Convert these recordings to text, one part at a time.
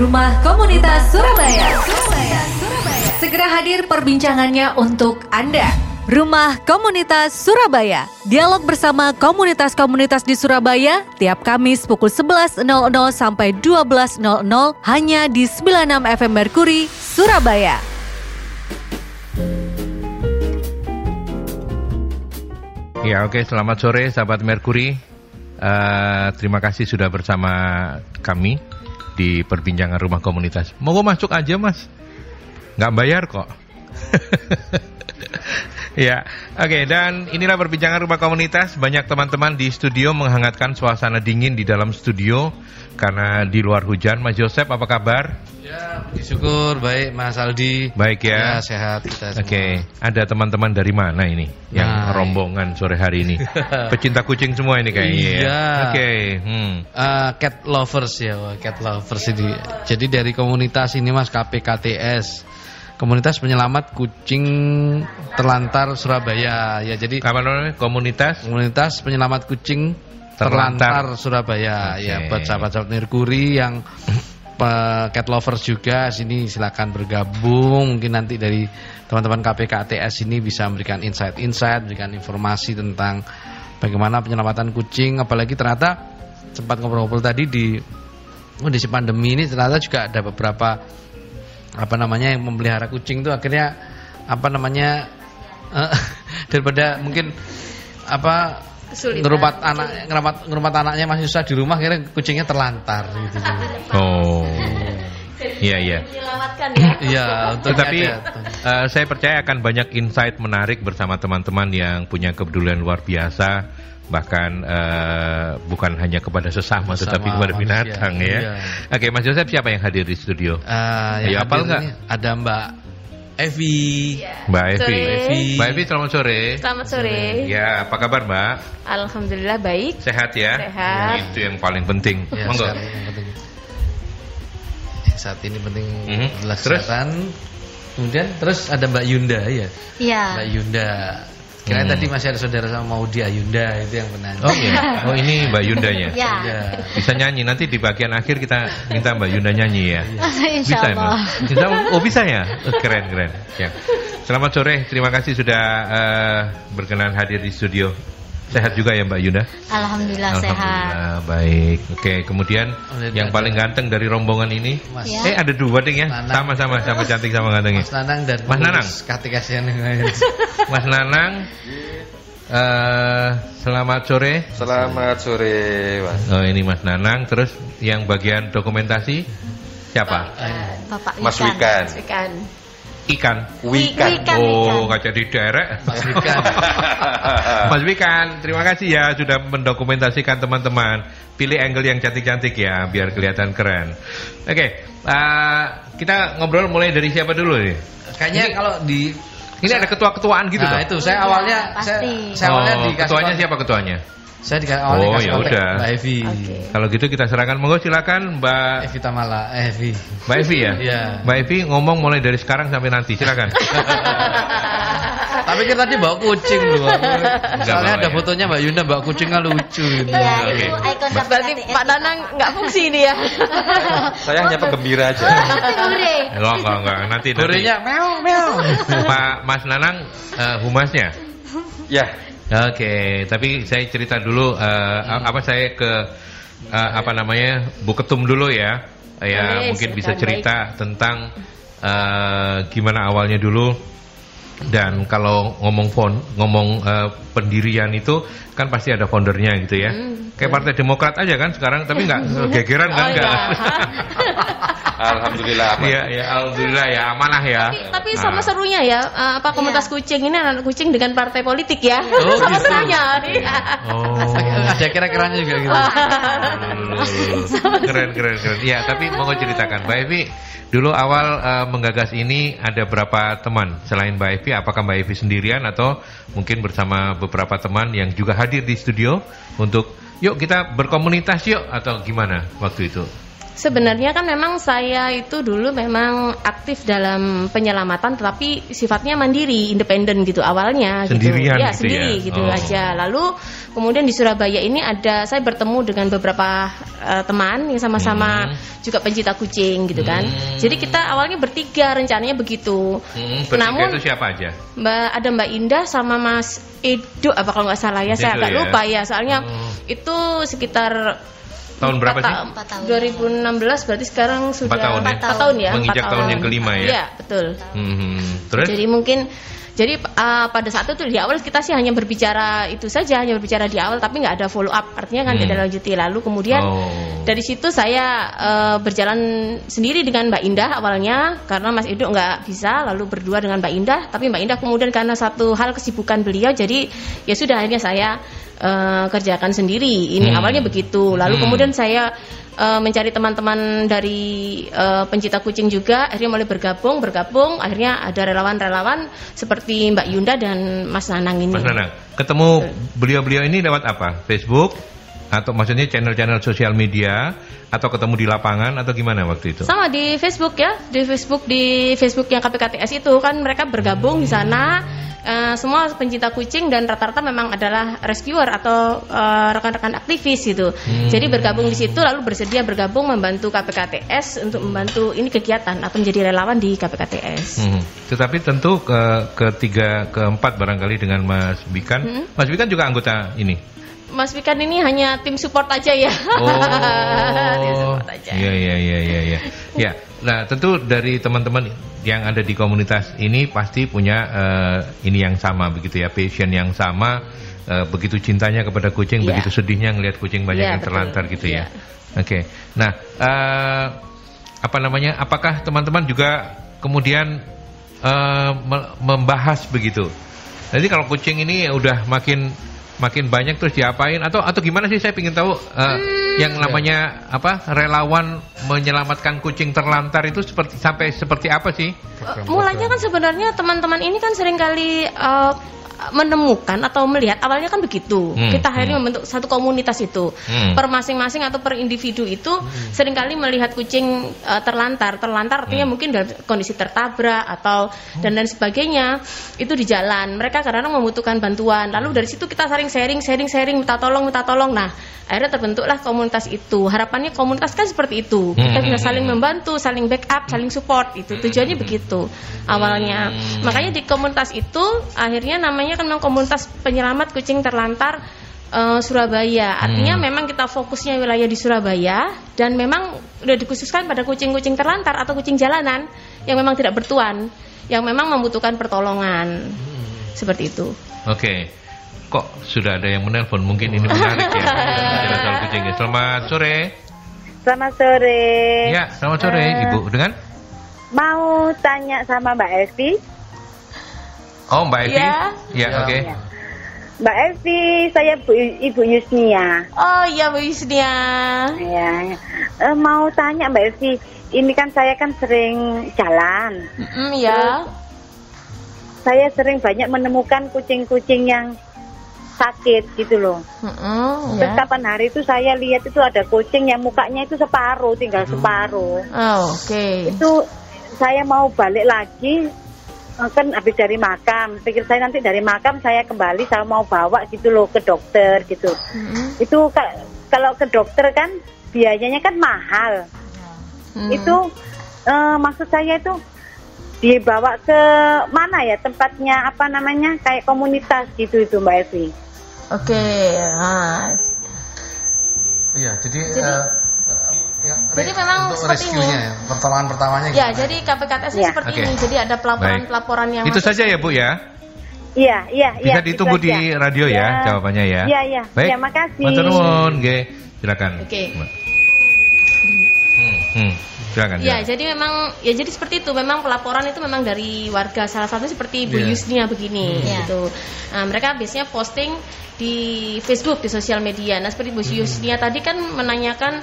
Rumah Komunitas Surabaya. Surabaya. Surabaya. Segera hadir perbincangannya untuk Anda. Rumah Komunitas Surabaya. Dialog bersama komunitas-komunitas di Surabaya tiap Kamis pukul 11.00 sampai 12.00 hanya di 96 FM Merkuri, Surabaya. Ya oke, selamat sore sahabat Merkuri. Eh, terima kasih sudah bersama kami di perbincangan rumah komunitas. Mau masuk aja mas, nggak bayar kok. ya, oke dan inilah perbincangan rumah komunitas. Banyak teman-teman di studio menghangatkan suasana dingin di dalam studio karena di luar hujan. Mas Joseph apa kabar? Ya, puji syukur baik Mas Aldi. Baik ya. Ya, sehat kita semua. Oke, ada teman-teman dari mana ini yang Nah, rombongan sore hari ini? Pecinta kucing semua ini kayaknya. ya? Iya. Oke, hmm. Eh, cat lovers ya, cat lovers ini. Jadi dari komunitas ini Mas KPKTS. Komunitas penyelamat kucing terlantar Surabaya. Ya, jadi Apa namanya? Komunitas komunitas penyelamat kucing Terlantar. terlantar, Surabaya. Oke. Ya, buat sahabat-sahabat Merkuri yang cat lovers juga sini silakan bergabung. Mungkin nanti dari teman-teman KPKTS ini bisa memberikan insight-insight, memberikan informasi tentang bagaimana penyelamatan kucing apalagi ternyata sempat ngobrol-ngobrol tadi di kondisi pandemi ini ternyata juga ada beberapa apa namanya yang memelihara kucing itu akhirnya apa namanya eh, daripada mungkin apa Kesulitan. ngerumat anak ngerumat ngerumat anaknya masih susah di rumah akhirnya kucingnya terlantar gitu Oh. Iya, iya. Menyelamatkan ya. iya untuk Tetapi ada- eh, saya percaya akan banyak insight menarik bersama teman-teman yang punya kepedulian luar biasa bahkan eh, bukan hanya kepada sesama, Sesama tetapi kepada manusia, binatang ya. iya. Oke, Mas Joseph siapa yang hadir di studio? Eh, Ayo, yang hafal hadir nggak? ada Mbak Evi Mbak Evi. Sore. Mbak Evi selamat sore. Selamat sore. Ya, apa kabar Mbak? Alhamdulillah baik. Sehat ya? Sehat. Itu yang paling penting. Ya, Monggo. sekarang yang penting. Saat ini penting adalah Terus? kesehatan. Kemudian terus ada Mbak Yunda ya. Iya. Mbak Yunda. Kira Hmm. tadi masih ada saudara sama Maudi Ayunda itu yang penanya. Oh iya. Oh ini Mbak Yundanya. Ya. Iya. Bisa nyanyi nanti di bagian akhir kita minta Mbak Yunda nyanyi ya. Insya Bisa Allah. emang. Bisa, oh bisa ya. Oh, keren keren. Ya. Selamat sore. Terima kasih sudah eh, berkenan hadir di studio. Sehat juga ya Mbak Yunda. Alhamdulillah, sehat. Alhamdulillah baik. Oke kemudian yang paling ganteng dari rombongan ini. Mas, Ya. Eh ada dua ding ya. Nanang. Sama cantik sama gantengnya. Mas Nanang dan Mas Nanang. Katikasian yang lain. Mas Nanang. eh selamat sore. Selamat sore, Mas. Oh ini Mas Nanang. Terus yang bagian dokumentasi siapa? Bapak Mas Wikan. Wikan. Mas Wikan. Ikan. Wikan. Wikan. Oh, kaca di derek. Mas Wikan. Mas Wikan, terima kasih ya sudah mendokumentasikan teman-teman. Pilih angle yang cantik-cantik ya, biar kelihatan keren. Oke, eh, kita ngobrol mulai dari siapa dulu nih? Kayaknya kalau di Ini ada ketua-ketuaan gitu nah loh. itu saya Iya, awalnya saya, pasti. saya awalnya oh, dikasih ketuanya siapa ketuanya? Saya dikasih awalnya Oh, ya udah. Mbak Evi. Oke. Kalau gitu kita serahkan, monggo silakan Mbak Evi Tamala, eh, Evi. Mbak Evi ya. Iya. Mbak Evi ngomong mulai dari sekarang sampai nanti, silakan. Tapi kan tadi bawa kucing loh. Soalnya ada ya. fotonya Mbak Yunda bawa kucingnya lucu ini. Iya, Oke. itu ikon Berarti Pak Nanang nggak fungsi dia. Saya hanya penggembira aja. Enggak, enggak, enggak. Nanti nanti. Gorengnya meow meow. Pak Mas Nanang eh, humasnya. Ya, Oke, tapi saya cerita dulu eh, apa saya ke eh, apa namanya Bu Ketum dulu ya. Ya, Boleh, mungkin bisa cerita tentang eh, gimana awalnya dulu dan kalau ngomong fond, ngomong eh, pendirian itu kan pasti ada foundernya gitu ya. Kayak Partai Demokrat aja kan sekarang, tapi nggak gegeran kan Oh, nggak. iya. alhamdulillah. Iya, ya alhamdulillah ya amanah ya. Tapi, tapi Nah. sama serunya ya, eh, apa komunitas kucing ini anak kucing dengan partai politik ya. Oh, sama gitu. serunya. Iya. Oh. Ada kira-kiranya juga gitu. keren keren keren. Ya, tapi mau ceritakan, Mbak Evi, dulu awal eh, menggagas ini ada berapa teman selain Mbak Evi? Apakah Mbak Evi sendirian atau mungkin bersama beberapa teman yang juga hadir di studio untuk yuk kita berkomunitas yuk atau gimana waktu itu? Sebenarnya kan memang saya itu dulu memang aktif dalam penyelamatan tetapi sifatnya mandiri, independen gitu awalnya Sendirian gitu. Ya, gitu sendiri ya? gitu Oh. aja. Lalu kemudian di Surabaya ini ada saya bertemu dengan beberapa eh, teman yang sama-sama Hmm. juga pencinta kucing gitu kan. Hmm. Jadi kita awalnya bertiga rencananya begitu. Hmm, bertiga Namun itu siapa aja? Mbak ada Mbak Indah sama Mas Edo apa kalau nggak salah ya saya Edo agak ya? lupa ya soalnya Oh. itu sekitar Tahun berapa empat sih? ta- Empat tahun. 2016 berarti sekarang sudah Empat tahun ya? empat tahun ya Menginjak empat tahun yang kelima ya? Iya betul Hmm, terus? jadi mungkin jadi uh, pada saat itu di awal kita sih hanya berbicara itu saja hanya berbicara di awal tapi nggak ada follow up artinya kan Hmm. tidak lanjuti lalu kemudian Oh. dari situ saya uh, berjalan sendiri dengan Mbak Indah awalnya karena Mas Edo nggak bisa lalu berdua dengan Mbak Indah tapi Mbak Indah kemudian karena satu hal kesibukan beliau jadi ya sudah akhirnya saya uh, kerjakan sendiri ini Hmm. awalnya begitu lalu Hmm. kemudian saya uh, mencari teman-teman dari uh, pencinta kucing juga akhirnya mulai bergabung bergabung akhirnya ada relawan-relawan seperti Mbak Yunda dan Mas Nanang ini Mas Nanang, ketemu beliau-beliau ini lewat apa? Facebook? Atau maksudnya channel-channel sosial media? Atau ketemu di lapangan? Atau gimana waktu itu? Sama di Facebook ya, di Facebook di Facebook yang KPKTS itu kan mereka bergabung di sana. Eh, semua pencinta kucing dan rata-rata memang adalah rescuer atau eh, rekan-rekan aktivis gitu. Hmm. Jadi bergabung di situ lalu bersedia bergabung membantu KPKTS untuk membantu ini kegiatan atau menjadi relawan di KPKTS. Hmm. Tetapi tentu ke ketiga keempat barangkali dengan Mas Bikan. Hmm. Mas Bikan juga anggota ini. Mas Wikan ini hanya tim support aja ya. tim support aja. Iya iya iya iya iya. Ya. Nah, tentu dari teman-teman yang ada di komunitas ini pasti punya eh, ini yang sama begitu ya, passion yang sama, eh, begitu cintanya kepada kucing, Iya. begitu sedihnya ngelihat kucing banyak Iya, yang betul. terlantar gitu ya. Iya. Oke. Nah, eh, apa namanya? Apakah teman-teman juga kemudian me- membahas begitu? Jadi kalau kucing ini udah makin makin banyak terus diapain? Atau atau gimana sih? Saya ingin tahu eh, yang namanya apa relawan menyelamatkan kucing terlantar itu seperti sampai seperti apa sih? Mulanya kan sebenarnya teman-teman ini kan sering kali uh, menemukan atau melihat awalnya kan begitu. Hmm, Kita akhirnya hmm. membentuk satu komunitas itu. Hmm. Per masing-masing atau per individu itu sering kali melihat kucing uh, terlantar. Terlantar artinya Hmm. mungkin dalam kondisi tertabrak atau dan lain sebagainya. Itu di jalan. Mereka kadang-kadang membutuhkan bantuan. Lalu dari situ kita saling sharing, sharing, sharing, minta tolong, minta tolong. Nah, akhirnya terbentuklah komunitas itu. Harapannya komunitas kan seperti itu. Kita Hmm, bisa hmm, saling hmm. membantu, saling backup, saling support itu. Tujuannya begitu awalnya. Hmm. Makanya di komunitas itu akhirnya namanya kan memang komunitas penyelamat kucing terlantar eh, Surabaya. Artinya Hmm. memang kita fokusnya wilayah di Surabaya dan memang udah dikhususkan pada kucing-kucing terlantar atau kucing jalanan yang memang tidak bertuan, yang memang membutuhkan pertolongan. Seperti itu. Oke. Kok sudah ada yang menelpon? Mungkin ini menarik ya. Bicara soal kucing ya. Selamat sore. Selamat sore. Ya, selamat sore Eh, Ibu. Dengan Mau tanya sama Mbak Evi. Oh, Mbak Evi? Ya. Ya, oke. Mbak Evi, saya Bu, Ibu Yusnia. Oh iya Bu Yusnia. Ya, eh, mau tanya Mbak Evi, ini kan saya kan sering jalan. Mm, ya. Saya sering banyak menemukan kucing-kucing yang sakit gitu loh. Mm-mm, Terus ya. kapan hari itu saya lihat itu ada kucing yang mukanya itu separuh, tinggal separuh. Oh, Oke. Itu saya mau balik lagi kan habis dari makam. Pikir saya nanti dari makam saya kembali saya mau bawa gitu loh ke dokter gitu. Mm-mm. Itu ka- kalau ke dokter kan biayanya kan mahal. Mm. Itu eh, maksud saya itu dibawa ke mana ya tempatnya apa namanya kayak komunitas gitu itu Mbak Evi. Oke. ah. Iya, jadi, Jadi- eh, ya, jadi memang untuk seperti ini. ya, pertolongan pertamanya Ya, gimana? jadi KPKTS Ya. seperti Oke. ini. Jadi ada pelaporan-pelaporan yang Itu masuk. saja ya, Bu ya. Iya, iya, iya. Bisa ditunggu itu di aja. radio ya, Ya. jawabannya ya. Iya, iya. Baik. Ya, makasih. Matur nuwun, nggih. Silakan. Oke. Mbak. Hmm, hmm, silakan. Ya, silakan. jadi memang ya jadi seperti itu. Memang pelaporan itu memang dari warga. Salah satu seperti Bu Iya. Yusnia begini Iya. gitu. Nah, mereka biasanya posting di Facebook di sosial media. Nah, seperti Bu Yusnia tadi kan menanyakan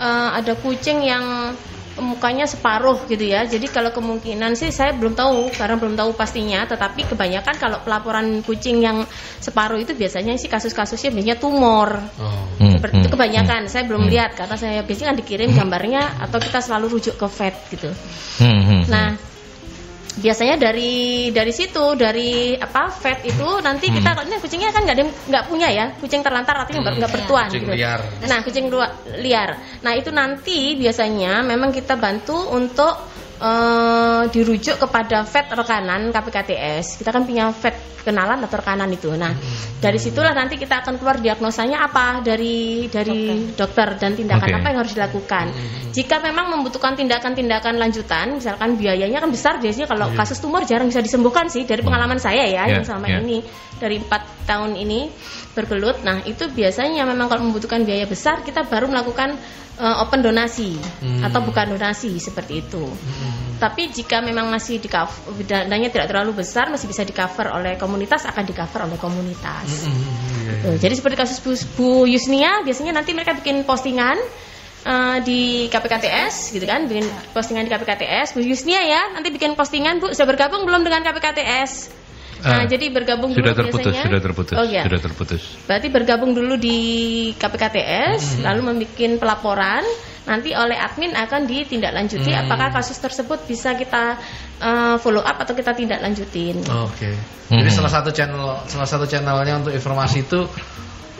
eh, ada kucing yang mukanya separuh gitu ya. Jadi kalau kemungkinan sih saya belum tahu karena belum tahu pastinya, tetapi kebanyakan kalau pelaporan kucing yang separuh itu biasanya sih kasus-kasusnya biasanya tumor. Oh. Hmm, Seperti itu hmm, kebanyakan. Saya belum Hmm. lihat karena saya biasanya kan dikirim gambarnya atau kita selalu rujuk ke vet gitu. Hmm, hmm, Nah, biasanya dari dari situ dari apa vet itu nanti kita ini kucingnya kan nggak nggak punya ya kucing terlantar artinya nggak Iya. bertuan Kucing gitu. liar. Nah kucing liar. Nah itu nanti biasanya memang kita bantu untuk eh, dirujuk kepada vet rekanan KPKTS. Kita kan punya vet kenalan atau rekanan itu. Nah dari situlah nanti kita akan keluar diagnosanya apa dari dari dokter, dan tindakan Oke. apa yang harus dilakukan. Jika memang membutuhkan tindakan-tindakan lanjutan, misalkan biayanya kan besar biasanya kalau kasus tumor jarang bisa disembuhkan sih dari pengalaman saya ya Ya, yang selama ya. ini dari empat tahun ini bergelut. Nah itu biasanya memang kalau membutuhkan biaya besar kita baru melakukan eh, open donasi Hmm. atau bukan donasi seperti itu. Tapi jika memang masih di cover, dananya tidak terlalu besar masih bisa di cover oleh komunitas akan di cover oleh komunitas. Hmm, iya, iya. Tuh, Jadi seperti kasus Bu, Bu Yusnia biasanya nanti mereka bikin postingan eh, di KPKTS gitu kan, bikin postingan di KPKTS. Bu Yusnia ya, nanti bikin postingan Bu sudah bergabung belum dengan KPKTS? Ah, Nah, jadi bergabung Sudah dulu terputus, biasanya. sudah terputus, Oh iya. sudah terputus. Berarti bergabung dulu di KPKTS, lalu membuat pelaporan. Nanti oleh admin akan ditindaklanjuti apakah kasus tersebut bisa kita eh, follow up atau kita tindak lanjutin. Oke. Jadi Mhm. salah satu channel salah satu channelnya untuk informasi itu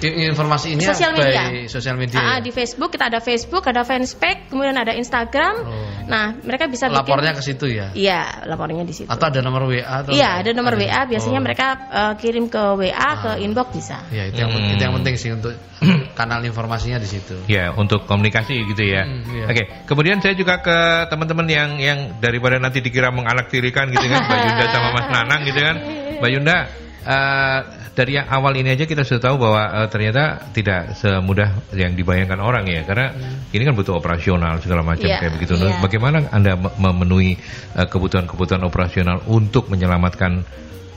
informasi ini Sosial media. by sosial media. Ah, ya? di Facebook kita ada Facebook, ada fanspage, kemudian ada Instagram. Oh. Nah, mereka bisa bikin Lapornya ke situ ya. Iya, lapornya di situ. Atau ada nomor WA atau Iya, ada nomor WA. Biasanya Oh. mereka eh, kirim ke WA ke Ah. inbox bisa. Ya, itu yang, Hmm. itu yang penting sih untuk kanal informasinya di situ. Ya, untuk komunikasi gitu ya. Hmm, iya. Oke, kemudian saya juga ke teman-teman yang yang daripada nanti dikira menganaktirikan gitu kan, Mbak Yunda sama Mas Nanang gitu kan. Mbak Yunda, eh, dari yang awal ini aja kita sudah tahu bahwa eh, ternyata tidak semudah yang dibayangkan orang ya, karena ini kan butuh operasional segala macam Iya, kayak begitu. Nah, iya. Bagaimana Anda me- memenuhi eh, kebutuhan-kebutuhan operasional untuk menyelamatkan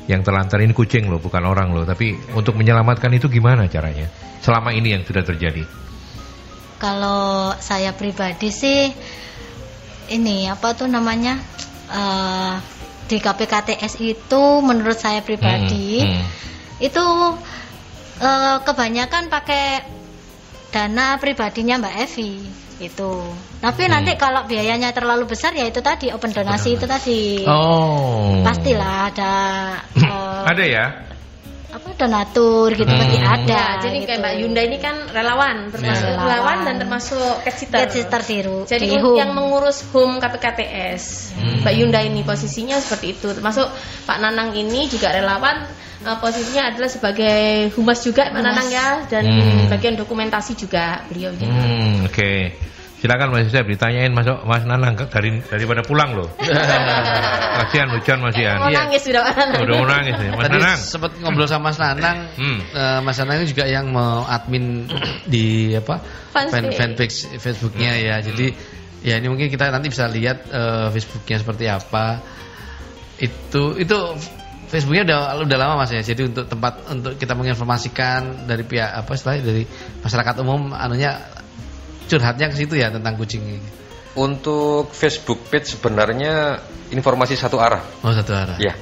yang terlantar ini kucing loh, bukan orang loh, tapi untuk menyelamatkan itu gimana caranya? Selama ini yang sudah terjadi. Kalau saya pribadi sih ini apa tuh namanya eh, di KPKTS itu menurut saya pribadi Hmm, hmm. itu eh, kebanyakan pakai dana pribadinya Mbak Evi itu. Tapi Hmm. nanti kalau biayanya terlalu besar ya itu tadi open donasi itu tadi. Oh. Pastilah ada eh, Ada ya? Apa donatur gitu Hmm. pasti ada. Ya, jadi gitu. kayak Mbak Yunda ini kan relawan, termasuk Iya. relawan Relawan. dan termasuk di ru- Jadi di home. yang mengurus home KPKTS, Hmm. Mbak Yunda ini posisinya seperti itu. Termasuk Pak Nanang ini juga relawan, eh, posisinya adalah sebagai humas juga Pak. Nanang ya, dan Hmm. bagian dokumentasi juga beliau. gitu. Hmm, oke. Silakan Mas Yusuf ditanyain masuk Mas Nanang dari daripada pulang loh. Kasihan hujan Mas Ian. Mau Iya. nangis sudah Nanang. Udah mau nangis nih. Mas Tadi Nanang. sempat ngobrol sama Mas Nanang. Hmm. Eh, Mas Nanang ini juga yang mau admin di apa fan Fanpage. fanpage Facebooknya ya. Jadi ya ini mungkin kita nanti bisa lihat eh, Facebooknya seperti apa. Itu itu Facebooknya udah udah lama mas ya. Jadi untuk tempat untuk kita menginformasikan dari pihak apa istilahnya dari masyarakat umum, anunya curhatnya ke situ ya tentang kucing ini. Untuk Facebook page sebenarnya informasi satu arah. Oh satu arah. Ya.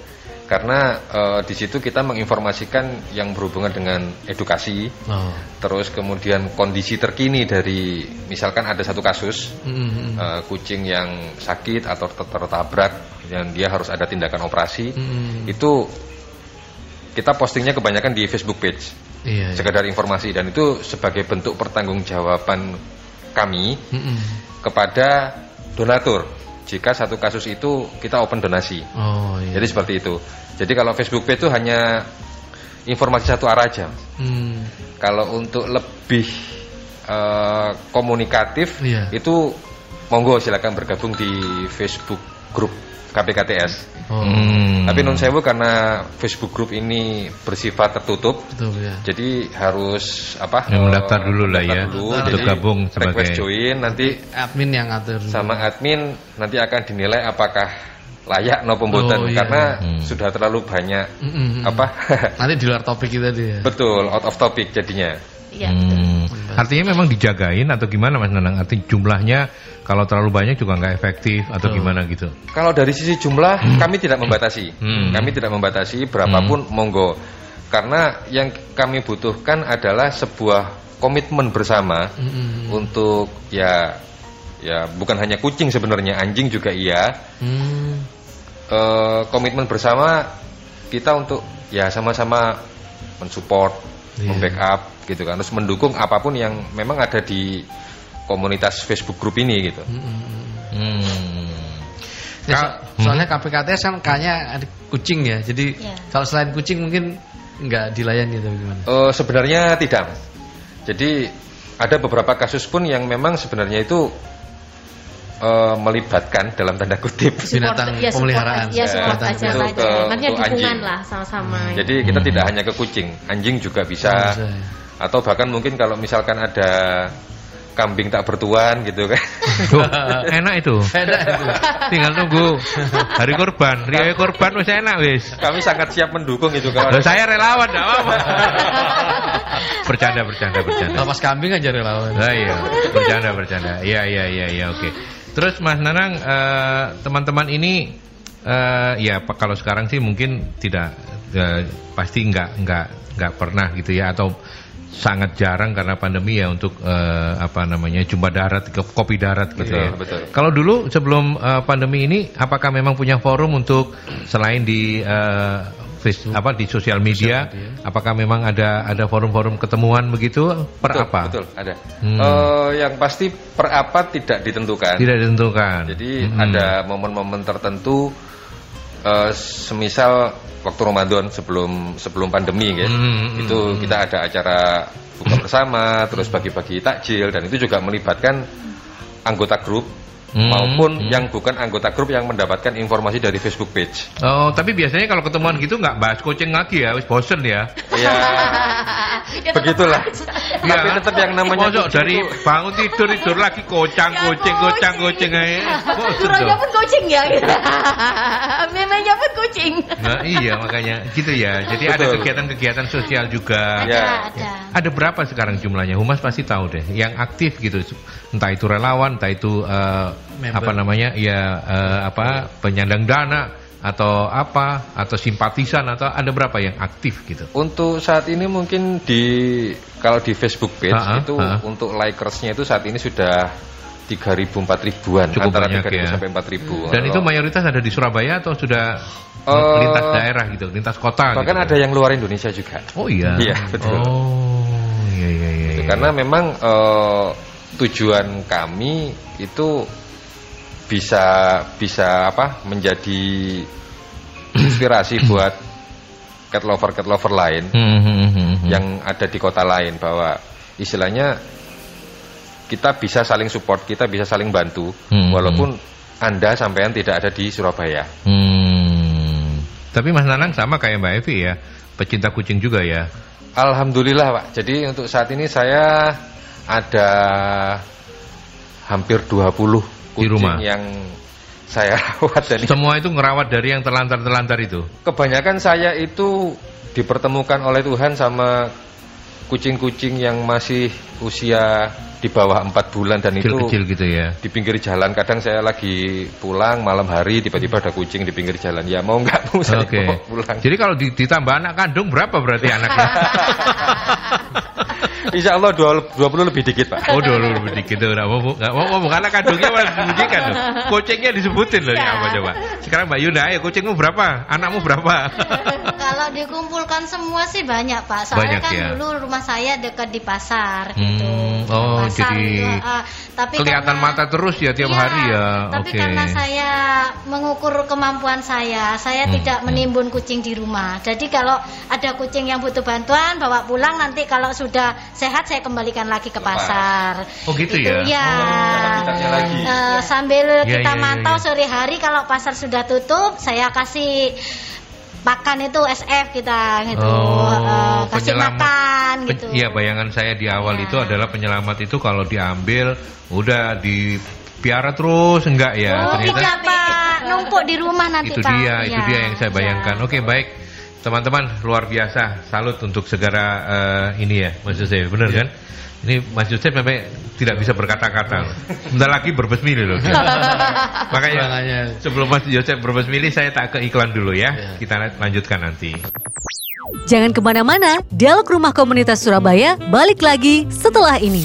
Karena eh, di situ kita menginformasikan yang berhubungan dengan edukasi, Oh. terus kemudian kondisi terkini dari misalkan ada satu kasus Mm, mm, mm. eh, kucing yang sakit atau ter- tertabrak dan dia harus ada tindakan operasi, Mm. itu kita postingnya kebanyakan di Facebook page. Iya. iya. sekedar informasi dan itu sebagai bentuk pertanggungjawaban kami Mm, mm. kepada donatur jika satu kasus itu kita open donasi Oh iya. jadi seperti itu jadi kalau Facebook page itu hanya informasi satu arah aja Hmm. kalau untuk lebih eh, komunikatif Iya. itu monggo silakan bergabung di Facebook grup KPKTS Oh. Hmm. tapi non sewu karena Facebook grup ini bersifat tertutup Betul ya. Jadi harus apa? Ya, eh, mendaftar dulu lah ya, dulu. untuk Jadi gabung sebagai- request join nanti Admin yang atur. sama admin nanti akan dinilai apakah layak no pembuatan Oh, iya. karena Hmm. sudah terlalu banyak Mm, mm, mm. apa? Nanti di luar topik kita dia. Betul, out of topic jadinya. Iya, betul. Hmm. Artinya memang dijagain atau gimana Mas Nanang? Artinya jumlahnya kalau terlalu banyak juga nggak efektif atau Betul. gimana gitu? Kalau dari sisi jumlah kami tidak membatasi. Hmm. Kami tidak membatasi berapapun monggo. Karena yang kami butuhkan adalah sebuah komitmen bersama Hmm. untuk ya ya bukan hanya kucing sebenarnya, anjing juga iya. Hmm. Eh, komitmen bersama kita untuk ya sama-sama mensupport, Iya. membackup gitu kan, terus mendukung apa pun yang memang ada di komunitas Facebook grup ini gitu. Hmm. Ya, Ka- so- soalnya KPKTS kan kayaknya ada kucing ya. Jadi Iya. kalau selain kucing mungkin nggak dilayani atau gimana? Eh, sebenarnya tidak. Jadi ada beberapa kasus pun yang memang sebenarnya itu eh, melibatkan dalam tanda kutip. Binatang ya, pemeliharaan. ya support Binatang aja lah. dukungan anjing. lah sama-sama. Jadi kita Hmm. tidak hanya ke kucing, anjing juga bisa. Bisa ya. Atau bahkan mungkin kalau misalkan ada kambing tak bertuan gitu kan. Duh, enak itu. Enak itu. Tinggal nunggu hari korban, riaya korban wis enak wis. Kami sangat siap mendukung itu kalau Loh, saya relawan enggak apa-apa. bercanda, bercanda, bercanda. Lepas kambing aja relawan. Nah, iya, bercanda, bercanda. Iya, iya, iya, iya, oke. Terus Mas Nanang, eh, teman-teman ini, eh, ya kalau sekarang sih mungkin tidak, eh, pasti nggak, nggak, nggak pernah gitu ya, atau sangat jarang karena pandemi ya untuk eh, apa namanya jumpa darat, ke- kopi darat gitu Betul, ya. betul. Kalau dulu sebelum eh, pandemi ini, apakah memang punya forum untuk selain di eh, face- apa di sosial media, media. apakah memang ada ada forum-forum ketemuan begitu per betul, apa? Betul, ada. Hmm. Eh, yang pasti per apa tidak ditentukan. Tidak ditentukan. Jadi Mm-mm. ada momen-momen tertentu eh, semisal waktu Ramadan sebelum sebelum pandemi kan. Mm-mm. Itu kita ada acara buka bersama, terus bagi-bagi takjil dan itu juga melibatkan anggota grup Mm, maupun mm. yang bukan anggota grup yang mendapatkan informasi dari Facebook page. Oh, tapi biasanya kalau ketemuan gitu nggak bahas coaching lagi ya, wis bosen ya. Ya, begitulah. Iya. Tapi tetap yang namanya Mosok kucing dari itu- bangun tidur tidur lagi kocang Ya, koceng kocang kucing. koceng aja. Dong. pun kucing ya. Memangnya pun kucing. Nah, iya makanya gitu ya. Jadi ada Betul. kegiatan-kegiatan sosial juga. Ada, Ya. ada. Ada berapa sekarang jumlahnya? Humas pasti tahu deh. Yang aktif gitu, entah itu relawan, entah itu eh, Member. apa namanya, ya eh, apa penyandang dana atau apa atau simpatisan atau ada berapa yang aktif gitu? Untuk saat ini mungkin di kalau di Facebook page Ha-ha, itu ha-ha. untuk likersnya itu saat ini sudah 3.000 4.000-an Cukup antara banyak 3.000 ya. sampai 4.000. Dan itu mayoritas ada di Surabaya atau sudah Eh, lintas daerah gitu, lintas kota bahkan gitu? ada yang luar Indonesia juga. Oh iya. Iya, betul. Oh, iya iya iya. Gitu. iya. Karena memang eh, tujuan kami itu bisa bisa apa menjadi inspirasi buat cat lover cat lover lain Hmm, hmm, hmm, hmm. yang ada di kota lain bahwa istilahnya kita bisa saling support, kita bisa saling bantu Hmm. walaupun Anda sampean tidak ada di Surabaya. Hmm. Tapi Mas Nanang sama kayak Mbak Evi ya, pecinta kucing juga ya. Alhamdulillah, Pak. Jadi untuk saat ini saya ada hampir 20 kucing rumah? yang saya rawat dan Semua itu ngerawat dari yang terlantar-terlantar itu. kebanyakan saya itu dipertemukan oleh Tuhan sama kucing-kucing yang masih usia di bawah empat bulan dan itu Kecil-kecil gitu ya. di pinggir jalan kadang saya lagi pulang malam hari tiba-tiba ada kucing di pinggir jalan ya mau nggak mau saya bawa pulang Jadi kalau di- ditambah anak kandung berapa berarti anaknya? Insya Allah 20 lebih dikit pak Oh, dulu lebih dikit tuh. Nggak mau, nggak mau anak kandungnya malah disebutkan loh. Kucingnya disebutin loh ya apa coba. Sekarang Mbak Yunda, ayo kucingmu berapa? Anakmu berapa? Kalau dikumpulkan semua sih banyak pak. Soalnya Banyak kan ya? dulu rumah saya dekat di pasar gitu. Hmm, oh, pasar jadi ah. tapi Kelihatan karena- mata terus ya tiap Iya, hari ya. Tapi karena saya mengukur kemampuan saya, saya Hmm, tidak hmm. menimbun kucing di rumah. Jadi kalau ada kucing yang butuh bantuan, bawa pulang nanti kalau sudah sehat saya kembalikan lagi ke pasar. Oh, gitu ya? Ya. Oh, kita lagi. Eh, sambil Ya, kita ya, ya, mantau ya. sore hari kalau pasar sudah tutup, saya kasih makan itu SF kita gitu. Oh, Eh, kasih penyelamat. makan gitu. Iya, bayangan saya di awal Iya. itu adalah penyelamat itu kalau diambil udah dipiara terus enggak ya? Oh, tidak Pak, numpuk di rumah nanti itu Pak. dia, itu Iya, dia yang saya iya. bayangkan. Oke, baik. Teman-teman, luar biasa. Salut untuk segera eh, ini ya, maksud saya, benar kan? Ini Mas Yosef sampai tidak bisa berkata-kata. Sebentar lagi berbesmili loh. Makanya sebelum Mas Yosef berbesmili saya tak ke iklan dulu ya. Ya. Kita lanjutkan nanti. Jangan ke mana-mana, Dialog Rumah Komunitas Surabaya balik lagi setelah ini.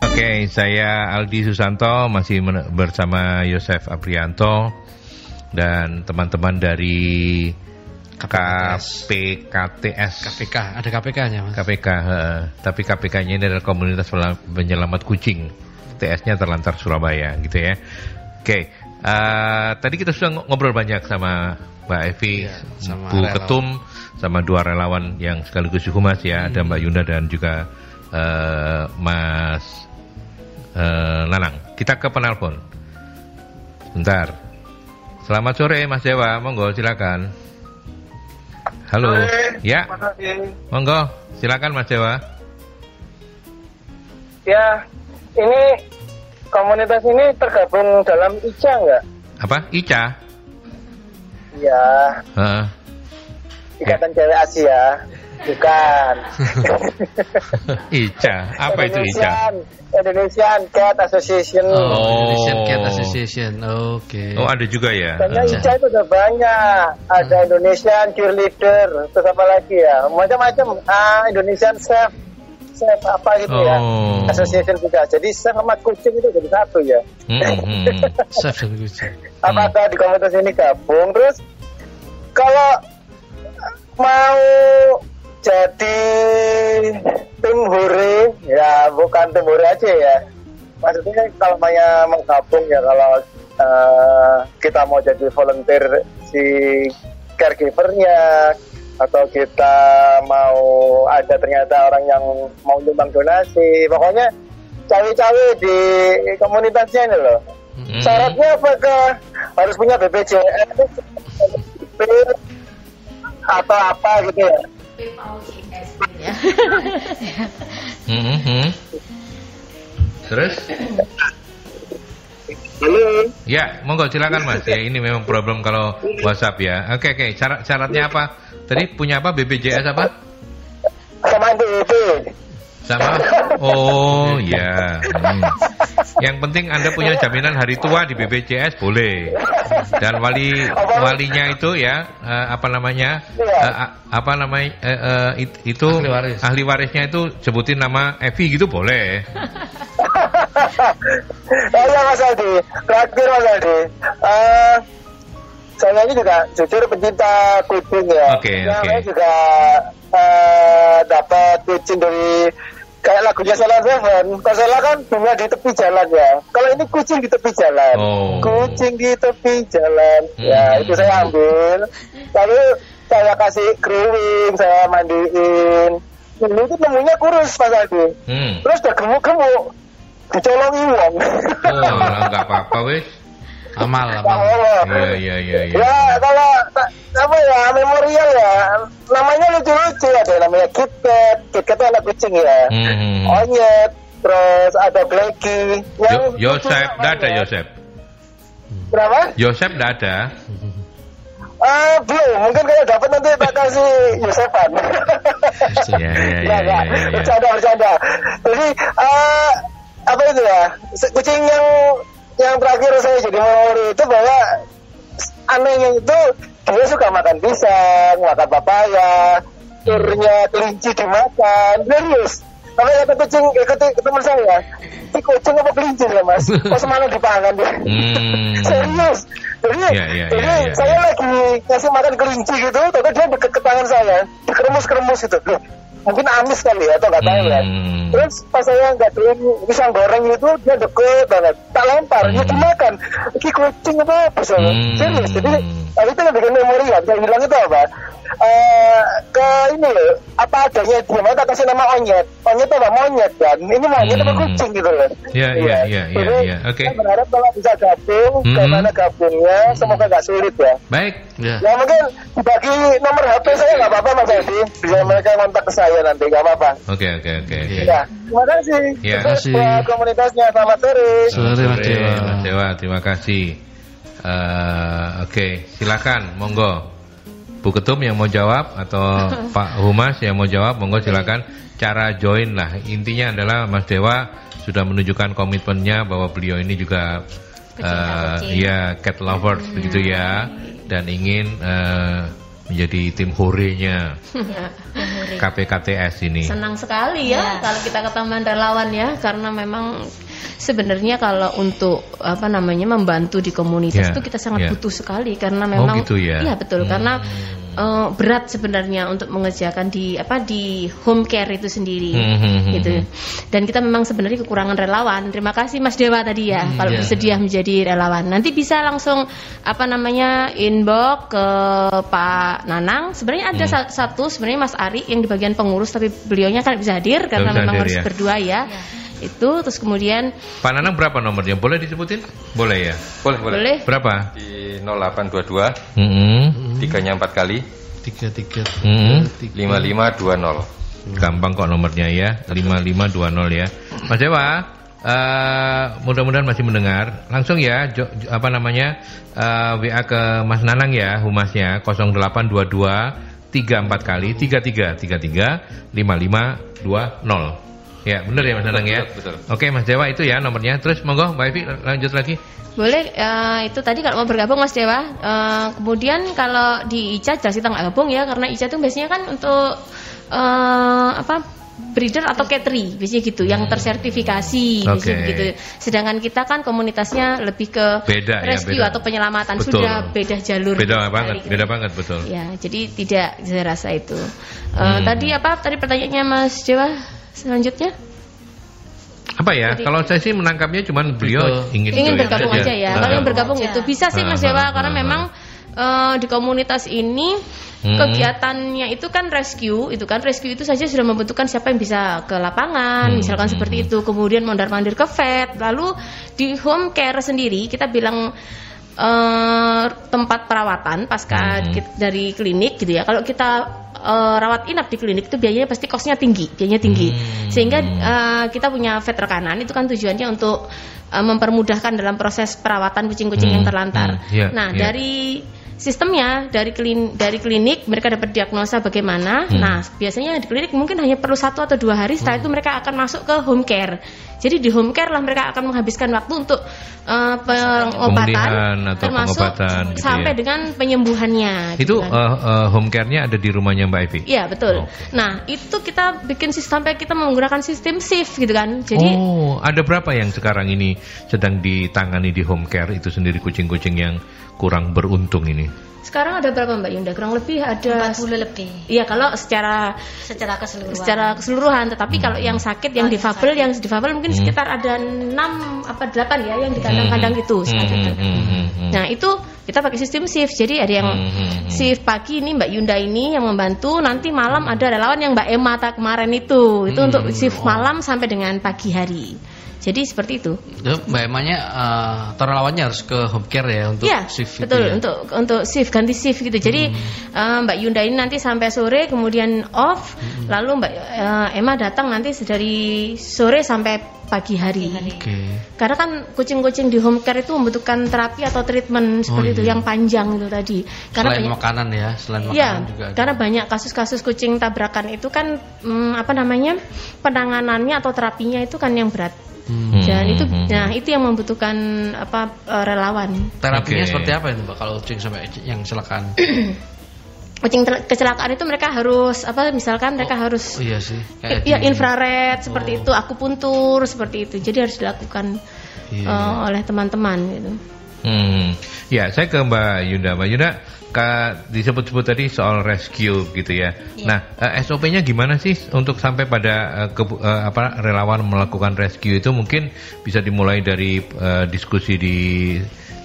Oke, saya Aldi Susanto masih bersama Yosef Aprianto dan teman-teman dari KPKTS. KPKTS. KPK, ada KPK-nya mas. KPK, heeh. tapi KPK-nya ini adalah komunitas penyelamat kucing. TS-nya terlantar Surabaya, gitu ya. Oke, eh, tadi kita sudah ng- ngobrol banyak sama Mbak Evi, Iya, sama Bu relawan. Ketum, sama dua relawan yang sekaligus humas ya, ada Mbak Yunda dan juga eh, Mas eh, Nanang. Kita ke penelpon. Bentar. Selamat sore Mas Dewa, monggo silakan. Halo. Ya. Monggo, silakan Mas Dewa. Ya, ini komunitas ini tergabung dalam ICA nggak? Apa? Ica? Ya, Heeh. Ikatan Cewek Asia. Bukan. Ica. Apa itu Ica? Indonesian, Indonesian Cat Association. Oh. Indonesian Cat Association. Oke. Oh, ada juga ya. Karena Ica. ICA itu udah banyak. Ada Indonesian Cheerleader, terus apa lagi ya? Macam-macam. Ah, Indonesian Chef, Chef apa gitu ya? Oh. Association juga. Jadi chef sama kucing itu jadi satu ya. Hmm, hmm. Chef dan kucing. apakah di komunitas ini gabung terus kalau mau jadi tim hore ya bukan tim hore aja ya maksudnya kalau mau mau gabung ya kalau eh, kita mau jadi volunteer si caregivernya atau kita mau ada ternyata orang yang mau nyumbang donasi pokoknya cawe-cawe di komunitasnya ini loh Hmm. Syaratnya apakah harus punya BPJS atau apa gitu ya? Hmm, hmm. Terus? Halo. Ya, monggo silakan Mas. Ya, ini memang problem kalau WhatsApp ya. Oke, oke. Syarat syaratnya apa? Tadi punya apa? BPJS apa? Sama DP. Sama? Oh, ya. Hmm. Yang penting Anda punya jaminan hari tua di BPJS boleh. Dan wali walinya itu ya eh, apa namanya? Iya. a- apa namanya? eh, eh, it- itu Ahli waris. ahli warisnya itu sebutin nama Evi gitu boleh. Oh ya Mas Aldi, terakhir Mas Aldi. Eh, saya ini juga jujur pencinta kucing ya. Oke, Yang oke. Saya juga eh, dapat kucing dari kayak lagunya Salah Seven. Kalau Salah kan bunga di tepi jalan ya. Kalau ini kucing di tepi jalan. Oh. Kucing di tepi jalan. Hmm. Ya itu saya ambil. Lalu saya kasih grooming, saya mandiin. Dulu itu nemunya kurus Mas Aldi. Hmm. Terus udah gemuk-gemuk. Dicolongi uang. Oh, enggak apa-apa wis. Amal, Ya amal. Iya, iya, iya, iya. Ya kalau apa ya memorial ya namanya lucu-lucu ada namanya KitKat, KitKat anak kucing ya, Hmm. Onyet, terus ada Blacky, yang Yo- enggak ada namanya. Yosef. Berapa? Enggak ada. Ah belum, mungkin kalau dapat nanti tak kasih Yosefan. Ya, ya, ya, Enggak, ya, enggak. ya, ya. Bercanda, bercanda. Jadi, eh, apa itu ya? Kucing yang yang terakhir saya jadi memori itu bahwa anehnya itu dia suka makan pisang, makan papaya, turnya kelinci dimakan, serius. Tapi kata kucing, ikut teman saya, ini kucing apa kelinci ya mas? Kok semalam dipangan dia? Hmm. Serius. Jadi, Ya, ya, jadi ya, ya, saya ya. lagi ngasih makan kelinci gitu, tapi dia deket ke tangan saya, dikeremus-keremus gitu. Loh, mungkin amis kali ya, atau nggak tahu. Hmm. Terus pas saya nggak pisang goreng itu, dia deket banget. Tak lempar, Hmm. dia dimakan. Ini kucing apa apa? Hmm. Serius. Jadi, tapi itu yang bikin memori ya. Saya bilang itu apa? Eh, ke ini loh, apa adanya dia mau tak kasih nama onyet. Onyet itu apa? Monyet kan. Ini monyet apa Hmm. kucing gitu loh. Ya, ya, ya, ya, Jadi, ya. Oke. Saya berharap kalau bisa gabung, Hmm. bagaimana gabungnya, semoga nggak sulit ya. Baik. Ya. Ya mungkin bagi nomor HP saya nggak apa-apa Mas Edi, bisa mereka kontak ke saya nanti nggak apa-apa. Oke, oke, oke, oke. Iya. Ya, terima kasih. Ya. Sukses Kasih. buat komunitasnya. Selamat sore. Sore, Mas Dewa. Mas Dewa, terima kasih. Eh, Oke, silakan, monggo. Bu Ketum yang mau jawab atau Pak Humas yang mau jawab, monggo silakan. Cara join lah. Intinya adalah Mas Dewa sudah menunjukkan komitmennya bahwa beliau ini juga Pecinta eh, kucing. ya cat lovers begitu ya dan ingin eh, menjadi tim horenya Ya. KPKTS ini. Senang sekali ya Ya. kalau kita ketambahan relawan ya karena memang sebenarnya kalau untuk apa namanya membantu di komunitas Ya, itu kita sangat ya. butuh sekali karena memang gitu ya? Iya betul Hmm. karena eh, berat sebenarnya untuk mengerjakan di apa di home care itu sendiri Hmm, hmm, hmm, gitu. hmm. Dan kita memang sebenarnya kekurangan relawan. Terima kasih Mas Dewa tadi ya kalau iya. bersedia menjadi relawan. Nanti bisa langsung apa namanya inbox ke Pak Nanang. Sebenarnya ada Hmm. sa- satu sebenarnya Mas Ari yang di bagian pengurus tapi beliaunya kan bisa hadir karena bisa memang hadir, harus ya. berdua ya. Itu terus kemudian Pak Nanang berapa nomornya? Boleh disebutin? Boleh ya. Boleh, boleh. boleh Berapa? Di 0822 Hmm. tiganya 4 kali tiga tiga Hmm. tiga 5520. Gampang kok nomornya ya 5520 ya Mas Dewa eh, Mudah-mudahan masih mendengar Langsung ya jo- jo- Apa namanya eh, WA ke Mas Nanang ya Humasnya 0822 34 kali 33 33 5520 Ya bener ya Mas Nanang ya Betul, betul. Oke Mas Dewa itu ya nomornya Terus monggo Mbak Evi lanjut lagi boleh eh, itu tadi kalau mau bergabung Mas Dewa. Eh, kemudian kalau di ICA jelas kita nggak gabung ya karena ICA itu biasanya kan untuk eh, apa breeder atau catering biasanya gitu yang tersertifikasi biasanya Hmm. Oke. gitu. Sedangkan kita kan komunitasnya lebih ke Beda ya, rescue beda. atau penyelamatan Betul. sudah beda jalur. Beda sekali banget gitu. Beda banget betul Ya, jadi tidak saya rasa itu. Eh, Hmm. Tadi apa? Tadi pertanyaannya Mas Dewa selanjutnya? Apa ya Jadi- Kalau saya sih menangkapnya Cuman beliau Itu. ingin ingin join bergabung aja ya. Kalau yang bergabung aja. itu bisa sih Mas Ah, Dewa ah, karena ah, memang eh, di komunitas ini Hmm. kegiatannya itu kan rescue, itu kan rescue itu saja sudah membutuhkan siapa yang bisa ke lapangan, Hmm, misalkan hmm, seperti hmm. itu. Kemudian mondar-mandir ke vet. Lalu di home care sendiri kita bilang eh, tempat perawatan pasca Hmm. dari klinik gitu ya. Kalau kita eh, rawat inap di klinik itu biayanya pasti kosnya tinggi, biayanya tinggi. Hmm. Sehingga eh, kita punya vet rekanan itu kan tujuannya untuk eh, mempermudahkan dalam proses perawatan kucing-kucing Hmm, yang terlantar. hmm, iya, nah, iya. dari sistemnya dari klin dari klinik mereka dapat diagnosa bagaimana. Hmm. Nah, biasanya di klinik mungkin hanya perlu satu atau dua hari. Setelah itu mereka akan masuk ke home care. Jadi di home care lah mereka akan menghabiskan waktu untuk eh, pengobatan, atau termasuk pengobatan gitu sampai ya. dengan penyembuhannya. Itu gitu kan. eh, eh, home care-nya ada di rumahnya Mbak Evi? Iya betul. Oke. Nah itu kita bikin sistem sampai kita menggunakan sistem shift gitu kan. Jadi oh, ada berapa yang sekarang ini sedang ditangani di home care itu sendiri kucing-kucing yang kurang beruntung ini? sekarang ada berapa Mbak Yunda? Kurang lebih ada 40 lebih Iya kalau secara secara keseluruhan. secara keseluruhan. Tetapi kalau yang sakit, yang Oh, difabel, sakit. yang difabel mungkin Hmm. sekitar ada 6 apa 8 ya yang di kandang-kandang itu. Hmm, saat itu. hmm, hmm, hmm, hmm. Nah itu kita pakai sistem shift. Jadi ada yang Hmm, hmm, hmm. shift pagi ini Mbak Yunda ini yang membantu. Nanti malam ada relawan yang Mbak Emma tak kemarin itu. Itu Hmm. untuk shift malam sampai dengan pagi hari. Jadi seperti itu. Ya, Mbak Emanya eh, atau relawannya harus ke home care ya untuk Iya, shift betul itu ya. untuk untuk shift ganti shift gitu. Jadi eh, Mbak Yunda ini nanti sampai sore kemudian off, lalu Mbak eh, Emma datang nanti dari sore sampai pagi hari. Oke. Karena kan kucing-kucing di home care itu membutuhkan terapi atau treatment seperti Oh, itu iya. yang panjang itu tadi. Karena Selain banyak, makanan ya, selain makanan Iya, juga. ada. karena banyak kasus-kasus kucing tabrakan itu kan mm, apa namanya penanganannya atau terapinya itu kan yang berat. Hmm. Dan itu, Hmm. nah itu yang membutuhkan apa eh, relawan. Terapinya Oke. seperti apa itu Mbak kalau kucing sampai yang kecelakaan? kucing kecelakaan itu mereka harus apa misalkan mereka harus Oh iya sih. Kayak ya infrared seperti Oh. itu akupuntur seperti itu jadi harus dilakukan Iya. eh, oleh teman-teman gitu Hmm. Ya, saya ke Mbak Yunda. Mbak Yunda, ka- disebut-sebut tadi soal rescue gitu ya. Nah, eh, SOP-nya gimana sih untuk sampai pada eh, kebu- eh, apa relawan melakukan rescue itu mungkin bisa dimulai dari eh, diskusi di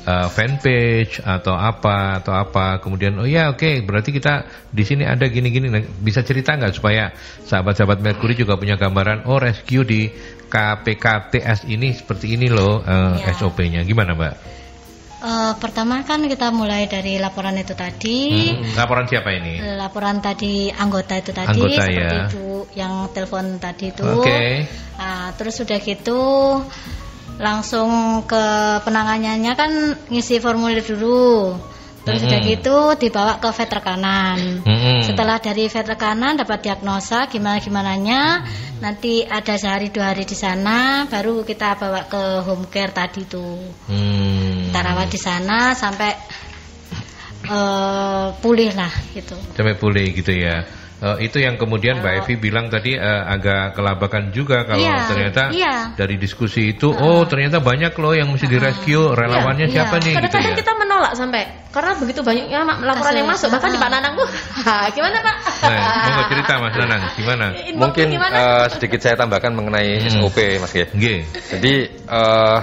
eh, fanpage atau apa atau apa. Kemudian oh ya oke, berarti kita di sini ada gini-gini. Nah, bisa cerita nggak supaya sahabat-sahabat Mercury juga punya gambaran oh rescue di KPKTS ini seperti ini loh eh, Ya. SOP-nya. Gimana, Mbak? Eh, pertama kan kita mulai dari laporan itu tadi. Hmm, laporan siapa ini? Laporan tadi anggota itu tadi Anggota, seperti ya. itu yang telepon tadi itu. Oke. Nah, terus sudah gitu langsung ke penanganannya kan ngisi formulir dulu. Terus Mm-mm. udah gitu dibawa ke vet rekanan. Mm-mm. Setelah dari vet rekanan dapat diagnosa gimana gimananya, nanti ada sehari dua hari di sana, baru kita bawa ke home care tadi tuh. Hmm. Kita rawat di sana sampai eh, pulih lah gitu. Sampai pulih gitu ya. Eh, itu yang kemudian Mbak Evi bilang tadi eh, agak kelabakan juga kalau Iya, ternyata iya. dari diskusi itu oh ternyata banyak loh yang mesti direscue relawannya Iya, siapa iya. nih gitu Kadang-kadang ya. kita menolak sampai karena begitu banyaknya laporan yang masuk bahkan di ah. Pak Nanang tuh. "Hah, gimana Pak? Nah, monggo cerita Mas Nanang gimana? Mungkin gimana? eh, sedikit saya tambahkan mengenai Hmm. SOP Mas Ge. Nggih. Jadi eh,